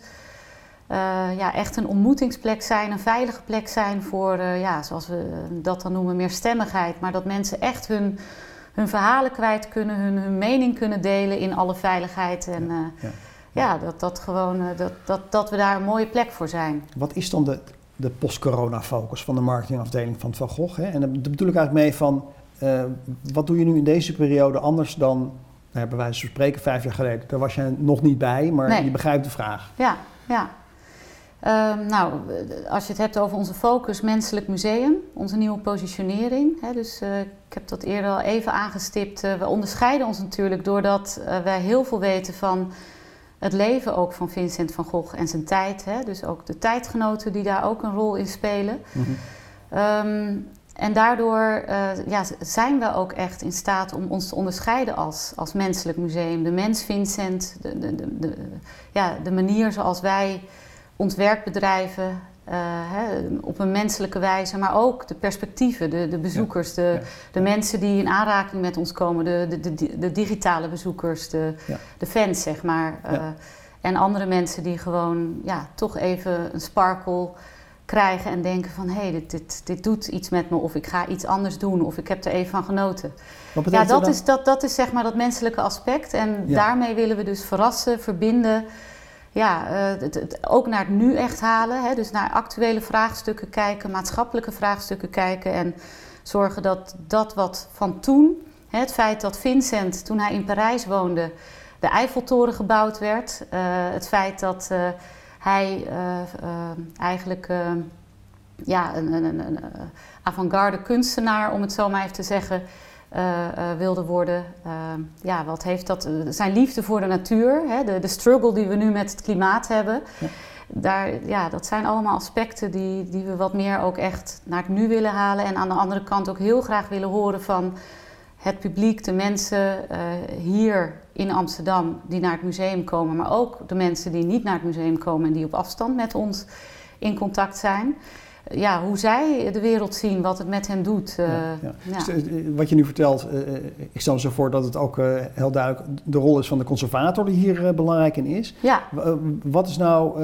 ja, echt een ontmoetingsplek zijn, een veilige plek zijn voor, ja, zoals we dat dan noemen, meer stemmigheid. Maar dat mensen echt hun hun verhalen kwijt kunnen, hun, hun mening kunnen delen in alle veiligheid. En ja, uh, ja. ja dat, dat, gewoon, uh, dat, dat, dat we daar een mooie plek voor zijn. Wat is dan de, de post-corona focus van de marketingafdeling van Van Gogh? Hè? En daar bedoel ik eigenlijk mee van, uh, wat doe je nu in deze periode anders dan, nou, bij wijze van spreken, vijf jaar geleden? Daar was je nog niet bij, maar nee. je begrijpt de vraag. Ja, ja. Uh, nou, als je het hebt over onze focus Menselijk Museum, onze nieuwe positionering. Hè, dus uh, ik heb dat eerder al even aangestipt. Uh, we onderscheiden ons natuurlijk doordat eh, wij heel veel weten van het leven ook van Vincent van Gogh en zijn tijd. Hè, dus ook de tijdgenoten die daar ook een rol in spelen. Mm -hmm. um, en daardoor ja, zijn we ook echt in staat om ons te onderscheiden als, als menselijk museum. De mens Vincent, de, de, de ja, de manier zoals wij ons werk bedrijven uh, hè, op een menselijke wijze, maar ook de perspectieven, de, de bezoekers, de, ja. de mensen die in aanraking met ons komen, de, de, de, digitale bezoekers, de, de fans, zeg maar. Uh, En andere mensen die gewoon ja, toch even een sparkle krijgen en denken van hé, hey, dit, dit, dit doet iets met me of ik ga iets anders doen of ik heb er even van genoten. Ja, dat is, dat, dat is zeg maar dat menselijke aspect en daarmee willen we dus verrassen, verbinden. Ja, uh, het, het, ook naar het nu echt halen. Hè? Dus naar actuele vraagstukken kijken, maatschappelijke vraagstukken kijken en zorgen dat dat wat van toen, hè, het feit dat Vincent toen hij in Parijs woonde, de Eiffeltoren gebouwd werd, uh, het feit dat uh, hij eigenlijk ja, een, een, een avant-garde kunstenaar, om het zo maar even te zeggen, wilde worden. Uh, ja, wat heeft dat? Zijn liefde voor de natuur, hè, de, de struggle die we nu met het klimaat hebben. Ja. Daar, ja, dat zijn allemaal aspecten die, die we wat meer ook echt naar het nu willen halen. En aan de andere kant ook heel graag willen horen van het publiek, de mensen hier in Amsterdam die naar het museum komen. Maar ook de mensen die niet naar het museum komen en die op afstand met ons in contact zijn ja, hoe zij de wereld zien, wat het met hen doet. Uh, ja, ja. Eh, wat je nu vertelt, uh, ik stel me zo voor dat het ook uh, heel duidelijk de rol is van de conservator die hier belangrijk in is. Ja. wat is nou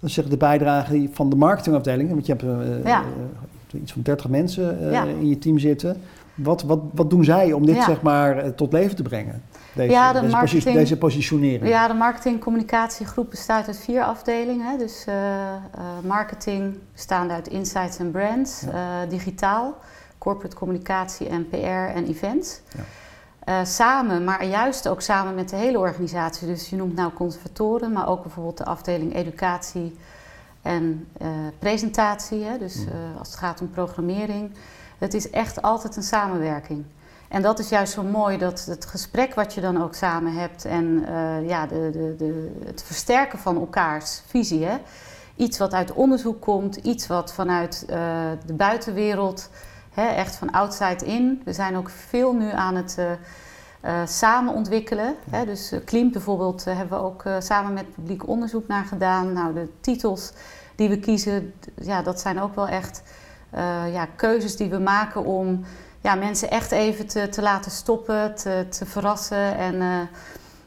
zeg, de bijdrage van de marketingafdeling? Want je hebt iets van 30 mensen in je team zitten. Wat, wat, wat doen zij om dit zeg maar, tot leven te brengen? Deze, ja, de deze, marketing, deze positionering? Ja, de marketing-communicatiegroep bestaat uit vier afdelingen. Dus uh, uh, marketing bestaande uit insights en brands, ja. uh, digitaal, corporate communicatie en PR en events. Ja. samen, maar juist ook samen met de hele organisatie. Dus je noemt nou conservatoren, maar ook bijvoorbeeld de afdeling educatie en presentatie. Hè? Dus mm. als het gaat om programmering. Het is echt altijd een samenwerking. En dat is juist zo mooi, dat het gesprek wat je dan ook samen hebt en uh, ja, de, de, de, het versterken van elkaars visie. Hè? Iets wat uit onderzoek komt, iets wat vanuit uh, de buitenwereld, hè, echt van outside in. We zijn ook veel nu aan het uh, samen ontwikkelen. Hè? Dus Klim bijvoorbeeld hebben we ook samen met publiek onderzoek naar gedaan. Nou, de titels die we kiezen, ja, dat zijn ook wel echt ja, keuzes die we maken om ja, mensen echt even te, te laten stoppen, te, te verrassen. En, uh,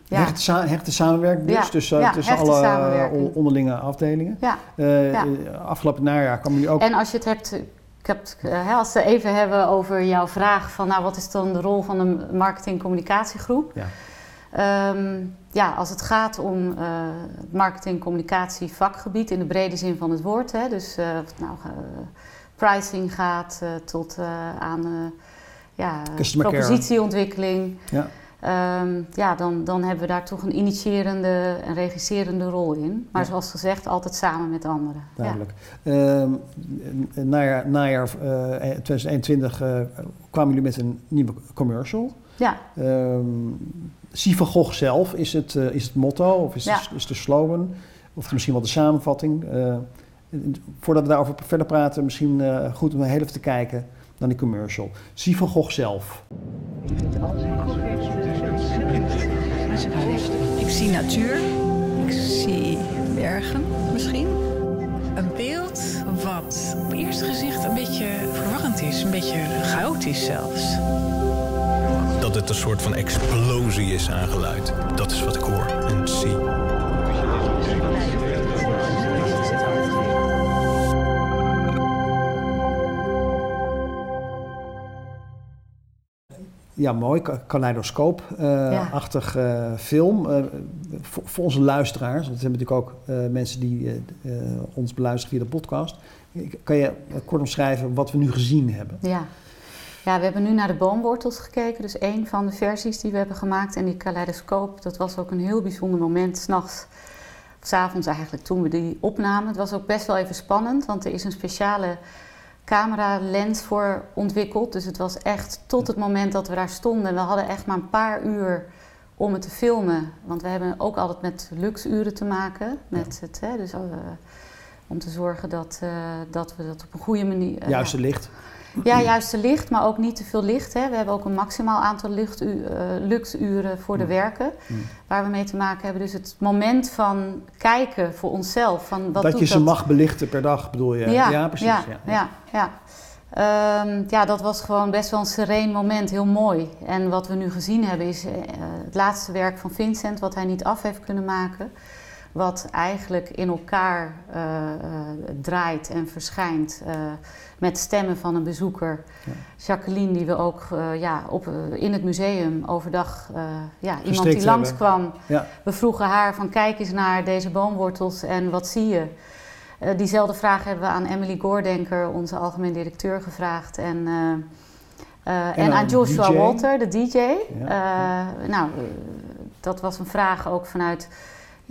ja. hechte, hechte samenwerking dus tussen, ja, tussen alle uh, onderlinge afdelingen. Ja. Uh, afgelopen najaar kwam jullie ook... En als je het hebt... Ik heb, als we even hebben over jouw vraag van nou, wat is dan de rol van de marketing-communicatiegroep? Ja. Um, ja, als het gaat om uh, marketing-communicatie vakgebied in de brede zin van het woord, hè, dus uh, nou, uh, pricing gaat uh, tot aan ja, propositieontwikkeling. Ja. Um, ja, dan, dan hebben we daar toch een initiërende en regisserende rol in. Maar zoals gezegd, altijd samen met anderen. Duidelijk. Ja. Um, najaar, najaar uh, 2021 uh, kwamen jullie met een nieuwe commercial. Ja. Um, Zie van Gogh zelf is het, uh, is het motto of is, ja. de, is de slogan? Of misschien wel de samenvatting. Voordat we daarover verder praten, misschien uh, goed om heel even te kijken dan die commercial. Zie van Gogh zelf. Ik zie natuur. Ik zie bergen misschien. Een beeld wat op eerste gezicht een beetje verwarrend is. Een beetje chaotisch zelfs. Dat het een soort van explosie is aangeluid. Dat is wat ik hoor en zie. Ja, mooi, kaleidoscoop-achtig uh, uh, film. Uh, voor, voor, onze luisteraars, want we hebben natuurlijk ook eh, mensen die ons beluisteren via de podcast. Kan je kort omschrijven wat we nu gezien hebben? Ja. ja, we hebben nu naar de boomwortels gekeken. Dus één van de versies die we hebben gemaakt. En die kaleidoscoop, dat was ook een heel bijzonder moment. S'nachts, of s'avonds eigenlijk, toen we die opnamen. Het was ook best wel even spannend, want er is een speciale camera-lens voor ontwikkeld. Dus het was echt tot het moment dat we daar stonden. We hadden echt maar een paar uur om het te filmen. Want we hebben ook altijd met luxuren te maken. Met het, hè, dus, uh, om te zorgen dat, uh, dat we dat op een goede manier... Uh, Juiste licht. Ja, juiste licht, maar ook niet te veel licht. Hè. We hebben ook een maximaal aantal lichturen, luxuren voor de mm. werken. Mm. Waar we mee te maken hebben. Dus het moment van kijken voor onszelf. Van wat dat je ze mag belichten per dag, bedoel je? Ja, ja precies. Ja, ja. ja, Ehm, ja, dat was gewoon best wel een sereen moment, heel mooi. En wat we nu gezien hebben is eh, het laatste werk van Vincent, wat hij niet af heeft kunnen maken. Wat eigenlijk in elkaar eh, eh, draait en verschijnt eh, met stemmen van een bezoeker. Jacqueline, die we ook ja, op, in het museum overdag, ja, iemand die langskwam. Ja. We vroegen haar van kijk eens naar deze boomwortels en wat zie je? Diezelfde vraag hebben we aan Emily Goordenker, onze algemeen directeur, gevraagd. En, eh, en, aan Joshua DJ. Walter, de DJ. Nou, dat was een vraag ook vanuit,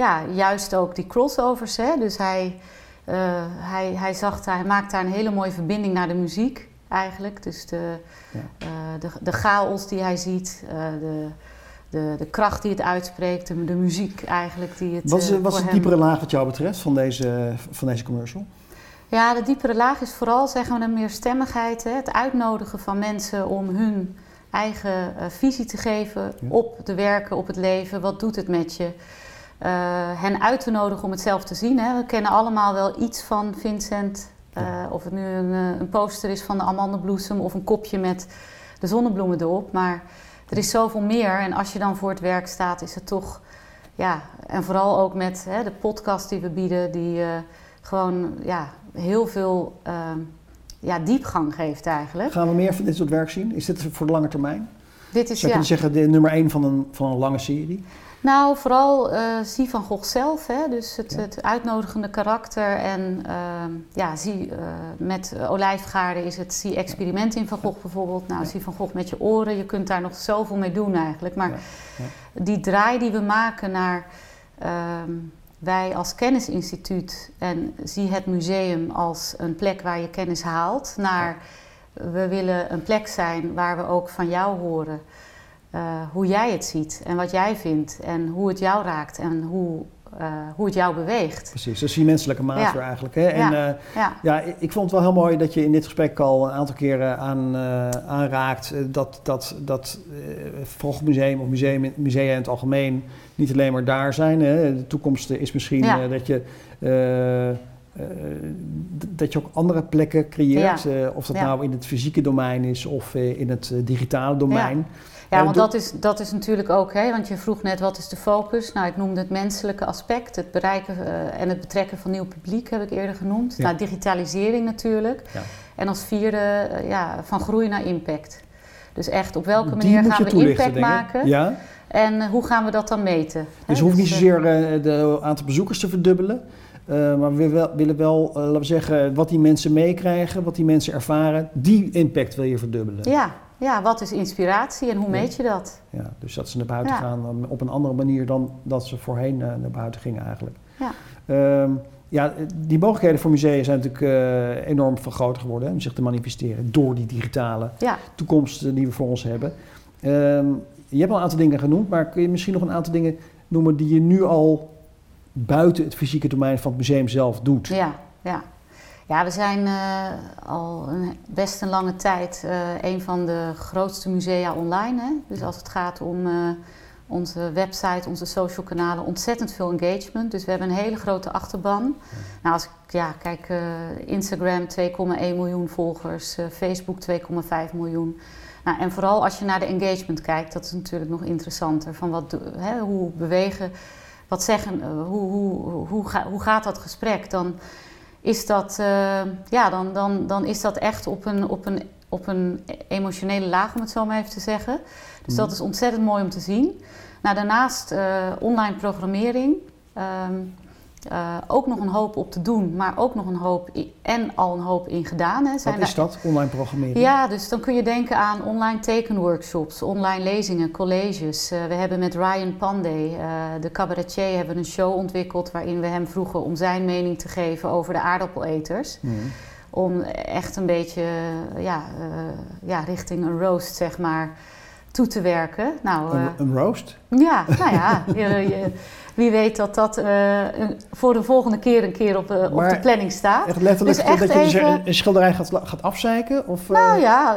ja, juist ook die crossovers. Hè? Dus hij, eh, hij, hij, zag daar, hij maakte daar een hele mooie verbinding naar de muziek eigenlijk. Dus de, Ja. eh, de, de chaos die hij ziet, eh, de, de, de kracht die het uitspreekt, de, de muziek eigenlijk die het Wat is, wat is voor de hem- diepere laag wat jou betreft van deze, van deze commercial? Ja, de diepere laag is vooral, zeggen we, een meerstemmigheid. Hè? Het uitnodigen van mensen om hun eigen visie te geven Ja. op de werken, op het leven. Wat doet het met je? Eh, hen uit te nodigen om het zelf te zien. Hè? We kennen allemaal wel iets van Vincent. Eh, of het nu een, eh, een poster is van de amandelbloesem of een kopje met de zonnebloemen erop. Maar er is zoveel meer. En als je dan voor het werk staat, is het toch... Ja, en vooral ook met hè, de podcast die we bieden, die gewoon ja, heel veel ja, diepgang geeft eigenlijk. Gaan we meer van dit soort werk zien? Is dit voor de lange termijn? Dit is Zou je ja. kunnen zeggen de nummer één van een, van een lange serie? Nou, vooral eh zie van Gogh zelf, hè? dus het, Ja. het uitnodigende karakter. En ehm, ja, zie, eh, met olijfgaarden is het zie experiment in Van Gogh bijvoorbeeld. Nou, Ja. zie van Gogh met je oren, je kunt daar nog zoveel mee doen eigenlijk. Maar Ja, die draai die we maken naar ehm, wij als kennisinstituut en zie het museum als een plek waar je kennis haalt, naar we willen een plek zijn waar we ook van jou horen. Eh, hoe jij het ziet en wat jij vindt en hoe het jou raakt en hoe, eh, hoe het jou beweegt. Precies, dat is die menselijke maat Ja. eigenlijk. Hè? En, Ja. eh, Ja, Ja, ik vond het wel heel mooi dat je in dit gesprek al een aantal keren aan, aanraakt dat, dat, dat eh Museum of museum, musea in het algemeen niet alleen maar daar zijn. Hè. De toekomst is misschien dat je. dat je ook andere plekken creëert. Ja. of dat Ja. nou in het fysieke domein is of in het digitale domein. ja Eh, want dat is, dat is natuurlijk ook, hè, want je vroeg net wat is de focus. Nou, ik noemde het menselijke aspect, het bereiken eh, en het betrekken van nieuw publiek heb ik eerder genoemd. Ja. Nou, digitalisering natuurlijk. Ja. En als vierde, eh, ja, van groei naar impact. Dus echt, op welke manier gaan je we impact maken? Ja? En hoe gaan we dat dan meten? Dus Hè, we hoeven niet zozeer de aantal bezoekers te verdubbelen. maar we willen wel, willen wel laten we zeggen, wat die mensen meekrijgen, wat die mensen ervaren, die impact wil je verdubbelen. Ja, ja, wat is inspiratie en hoe meet je dat? Ja, dus dat ze naar buiten Ja. gaan op een andere manier dan dat ze voorheen eh, naar buiten gingen eigenlijk. Ja. Ehm, ja, die mogelijkheden voor musea zijn natuurlijk eh, enorm veel groter geworden hè, om zich te manifesteren door die digitale Ja, toekomst eh, die we voor ons hebben. Ehm, je hebt al een aantal dingen genoemd, maar kun je misschien nog een aantal dingen noemen die je nu al buiten het fysieke domein van het museum zelf doet? ja, ja. Ja, we zijn eh, al een, best een lange tijd eh, een van de grootste musea online. Hè? Dus als het gaat om eh, onze website, onze social kanalen, ontzettend veel engagement. Dus we hebben een hele grote achterban. Nou, als ik ja, kijk, Instagram 2,1 miljoen volgers, Facebook 2,5 miljoen. Nou, en vooral als je naar de engagement kijkt, dat is natuurlijk nog interessanter. Van wat, hè, hoe bewegen, wat zeggen, hoe, hoe, hoe, ga- hoe gaat dat gesprek? Dan is dat, eh, ja, dan, dan, dan is dat echt op een, op, een, op een emotionele laag, om het zo maar even te zeggen. Dus dat is ontzettend mooi om te zien. Nou, daarnaast eh, online programmering. Ehm, eh, ook nog een hoop op te doen, maar ook nog een hoop en al een hoop in gedaan. Hè. Zijn Wat is daar- dat, online programmeren? ja, dus dan kun je denken aan online tekenworkshops, online lezingen, colleges. Eh, we hebben met Ryan Pandey, eh, de cabaretier, hebben een show ontwikkeld waarin we hem vroegen om zijn mening te geven over de aardappeleters. Mhm. Om echt een beetje ja, ja, richting een roast, zeg maar, toe te werken. Nou, Een, een roast? ja, nou ja, je, je- wie weet dat dat eh, een- voor de volgende keer een keer op, eh, op de planning staat. Echt letterlijk Dus echt dat je dus even- een, een schilderij gaat, gaat afzeiken? Of, eh, Nou ja,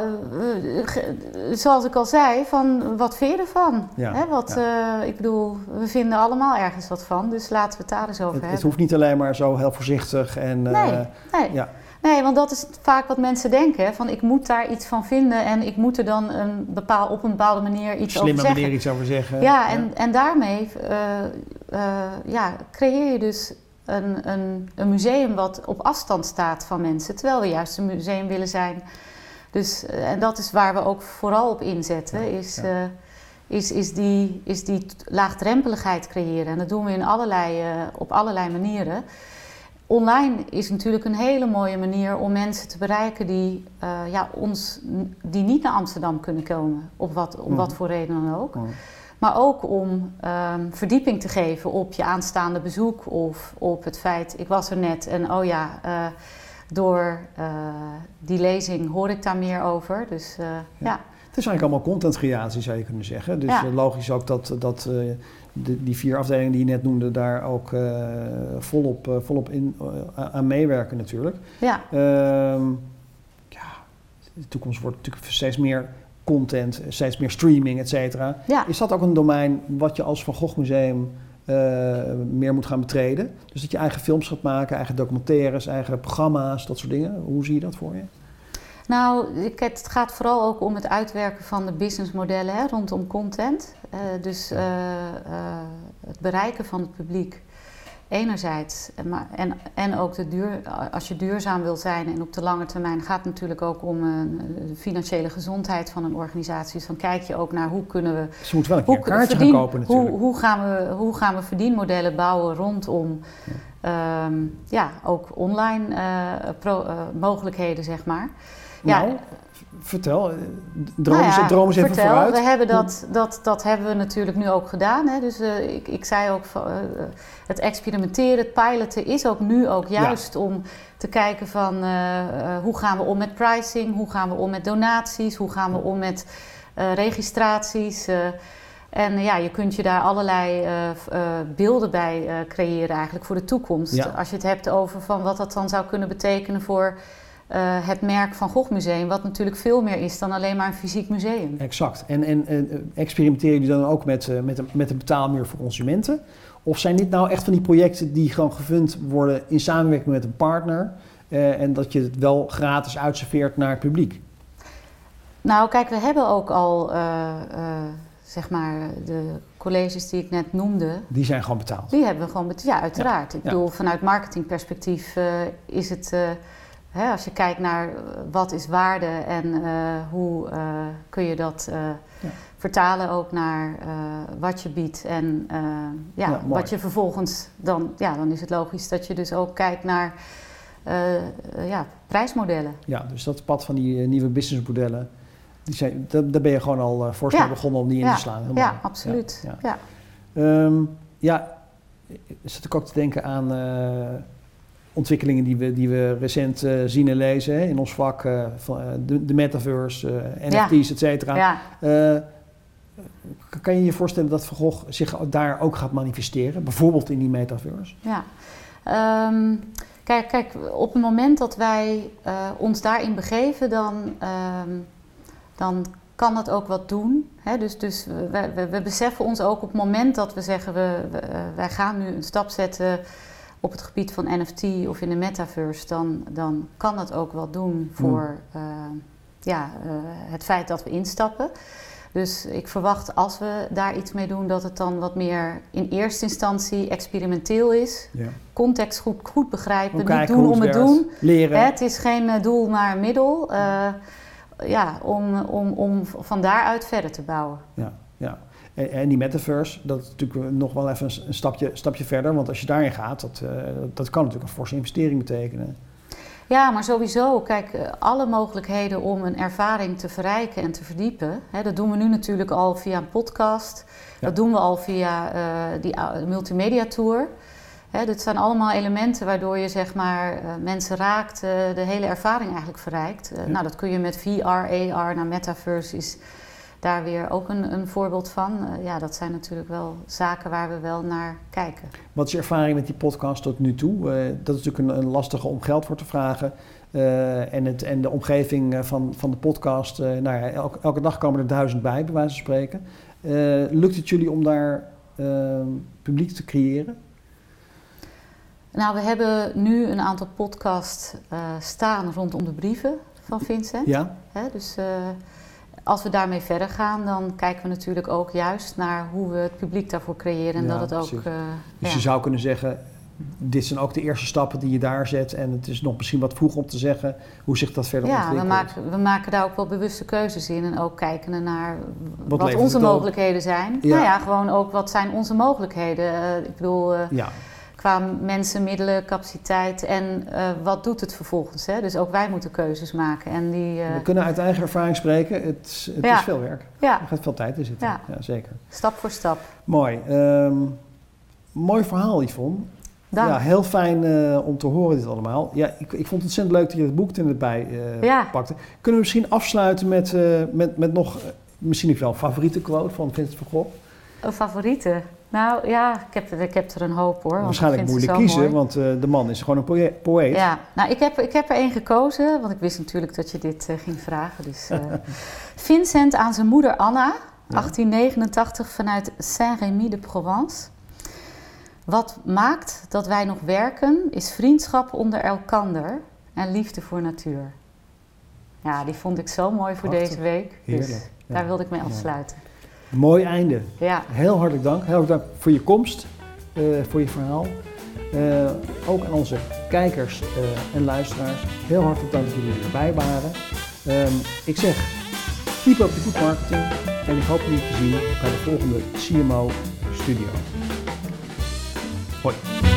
zoals ik al zei, van wat vind je ervan? Ja, Hè, wat, ik bedoel, we vinden allemaal ergens wat van, dus laten we het daar eens over het, het hebben. hoeft niet alleen maar zo heel voorzichtig en... Nee, nee. ja. Nee, want dat is vaak wat mensen denken. Van ik moet daar iets van vinden en ik moet er dan een bepaal, op een bepaalde manier iets Slimme over zeggen. manier iets over zeggen. Ja, en, en daarmee eh, eh, ja, creëer je dus een, een, een museum wat op afstand staat van mensen, terwijl we juist een museum willen zijn. Dus, eh, en dat is waar we ook vooral op inzetten, is, ja. is, is, die, is die laagdrempeligheid creëren. En dat doen we in allerlei, op allerlei manieren. Online is natuurlijk een hele mooie manier om mensen te bereiken die, eh, ja, ons, die niet naar Amsterdam kunnen komen, op wat, om wat Mhm. voor reden dan ook. Mhm. Maar ook om ehm, verdieping te geven op je aanstaande bezoek of op het feit, ik was er net en oh ja, eh, door eh, die lezing hoor ik daar meer over. Dus eh, ja. Het is eigenlijk allemaal contentcreatie, zou je kunnen zeggen. Dus Ja. logisch ook dat, dat de, die vier afdelingen die je net noemde, daar ook eh, volop, eh, volop in, eh, aan meewerken natuurlijk. ja. Ehm, ja, de toekomst wordt natuurlijk steeds meer content, steeds meer streaming, et cetera. Ja. Is dat ook een domein wat je als Van Gogh Museum meer moet gaan betreden? Dus dat je eigen films gaat maken, eigen documentaires, eigen programma's, dat soort dingen. Hoe zie je dat voor je? Nou, het gaat vooral ook om het uitwerken van de businessmodellen hè, rondom content. Eh, dus eh, eh, het bereiken van het publiek enerzijds. En, maar, en, en ook de duur, als je duurzaam wil zijn en op de lange termijn gaat het natuurlijk ook om de financiële gezondheid van een organisatie. Dus dan kijk je ook naar hoe kunnen we Ze moeten wel een keer hoe, een kaartje verdien- gaan kopen natuurlijk. Hoe, hoe, gaan we, hoe gaan we verdienmodellen bouwen rondom ehm, ja, ook online pro- mogelijkheden, zeg maar. Nou, ja, vertel, eh, droom, nou ja, even vertel, vooruit. We hebben dat, dat, dat hebben we natuurlijk nu ook gedaan. Hè? Dus eh, ik, ik zei ook, eh, het experimenteren, het piloten is ook nu ook juist om te kijken van hoe gaan we om met pricing, hoe gaan we om met donaties, hoe gaan we om met registraties. en ja, je kunt je daar allerlei beelden bij creëren eigenlijk voor de toekomst. Ja. Als je het hebt over van wat dat dan zou kunnen betekenen voor eh, het merk van Gogh Museum, wat natuurlijk veel meer is dan alleen maar een fysiek museum. Exact. En, en, en eh, experimenteren jullie dan ook met, eh, met, een, met een betaalmuur voor consumenten? Of zijn dit nou echt van die projecten die gewoon gevund worden in samenwerking met een partner en dat je het wel gratis uitserveert naar het publiek? Nou, kijk, we hebben ook al, zeg maar, de colleges die ik net noemde, Die zijn gewoon betaald. die hebben we gewoon met, ja, uiteraard. Ik Ja. bedoel, vanuit marketingperspectief is het, hè, als je kijkt naar eh, wat is waarde en eh, hoe eh, kun je dat Ja. vertalen ook naar wat je biedt en ja, Ja, wat je vervolgens dan, ja, dan is het logisch dat je dus ook kijkt naar ja, prijsmodellen. Ja, dus dat pad van die nieuwe businessmodellen, die zijn, daar, daar ben je gewoon al uh, voorstel Ja. begonnen om die in te slaan. Ja, absoluut. Ja, Ja. Ehm, ja, zit ik ook te denken aan ontwikkelingen die we, die we recent eh, zien en lezen hè, in ons vak, eh, van, eh, de, de metaverse, eh, Ja. NFT's, et cetera. Ja. Kan je je voorstellen dat Van Gogh zich daar ook gaat manifesteren, bijvoorbeeld in die metaverse? Ja. Ehm, kijk, kijk, op het moment dat wij ons daarin begeven, dan, ehm, dan kan dat ook wat doen. Hè? Dus, dus we, we, we beseffen ons ook op het moment dat we zeggen, we, we, wij gaan nu een stap zetten op het gebied van NFT of in de metaverse, dan, dan kan dat ook wat doen voor eh, ja, eh, het feit dat we instappen. Dus ik verwacht als we daar iets mee doen, dat het dan wat meer in eerste instantie experimenteel is. Ja. Context goed, goed begrijpen, niet kijken doen hoe om het werkt, doen. Leren. Hè, het is geen eh, doel, maar middel. Ja, om, om, om van daaruit verder te bouwen. Ja, ja. En, en die metaverse, dat is natuurlijk nog wel even een stapje, stapje verder. Want als je daarin gaat, dat, eh, dat kan natuurlijk een forse investering betekenen. Ja, maar sowieso, kijk, eh, alle mogelijkheden om een ervaring te verrijken en te verdiepen. Hè, dat doen we nu natuurlijk al via een podcast. Ja. Dat doen we al via eh, die multimedia tour. Hè, dit zijn allemaal elementen waardoor je zeg maar, uh, mensen raakt, uh, de hele ervaring eigenlijk verrijkt. Ja. Nou, dat kun je met VR, AR, naar metaverse is daar weer ook een, een voorbeeld van. Uh, ja, dat zijn natuurlijk wel zaken waar we wel naar kijken. Wat is je ervaring met die podcast tot nu toe? Uh, dat is natuurlijk een, een, lastige om geld voor te vragen. Uh, en, het, en de omgeving van, van de podcast, nou ja, elke, elke, dag komen er duizend bij, bij wijze van spreken. Lukt het jullie om daar uh, publiek te creëren? Nou, we hebben nu een aantal podcasts eh, staan rondom de brieven van Vincent. Ja? Hè, dus eh, als we daarmee verder gaan, dan kijken we natuurlijk ook juist naar hoe we het publiek daarvoor creëren. En Ja, dat het ook. eh, Dus ja. je zou kunnen zeggen, dit zijn ook de eerste stappen die je daar zet. En het is nog misschien wat vroeg om te zeggen hoe zich dat verder Ja, we ontwikkelt. maken, we maken daar ook wel bewuste keuzes in. En ook kijken naar wat, onze mogelijkheden zijn. Ja. Nou ja, gewoon ook wat zijn onze mogelijkheden. Eh, ik bedoel, eh, Ja, qua mensen, middelen, capaciteit en eh, wat doet het vervolgens. Hè? Dus ook wij moeten keuzes maken. En die, eh, we kunnen uit eigen ervaring spreken. Het, het Ja. is veel werk. ja, Er gaat veel tijd in zitten. Ja. Ja, zeker. stap voor stap. Mooi. Ehm, mooi verhaal, Yvonne. Dank. Ja, heel fijn eh, om te horen dit allemaal. Ja, ik, ik vond het ontzettend leuk dat je het boek er net bij eh, Ja. pakte. Kunnen we misschien afsluiten met, met, met nog, misschien ook wel een favoriete quote van Vincent van Gogh? Een favoriete? Nou ja, ik heb, er- ik heb er een hoop hoor. Waarschijnlijk moeilijk kiezen, mooi. want eh, de man is gewoon een poë- poëet. Ja, nou ik heb, ik heb er één gekozen, want ik wist natuurlijk dat je dit eh, ging vragen. Dus, eh, Vincent aan zijn moeder Anna, 1889 vanuit Saint-Rémy de Provence. Wat maakt dat wij nog werken, is vriendschap onder elkander en liefde voor natuur. Ja, die vond ik zo mooi voor Prachtig. deze week. Heerlijk. Dus Ja. daar wilde ik mee afsluiten. Mooi einde. Ja, Heel hartelijk dank. Heel hartelijk dank voor je komst, eh, voor je verhaal. Eh, ook aan onze kijkers eh, en luisteraars. Heel hartelijk dank dat jullie erbij waren. Ehm, ik zeg, keep up the good marketing. En ik hoop jullie te zien bij de volgende CMO Studio. Hoi.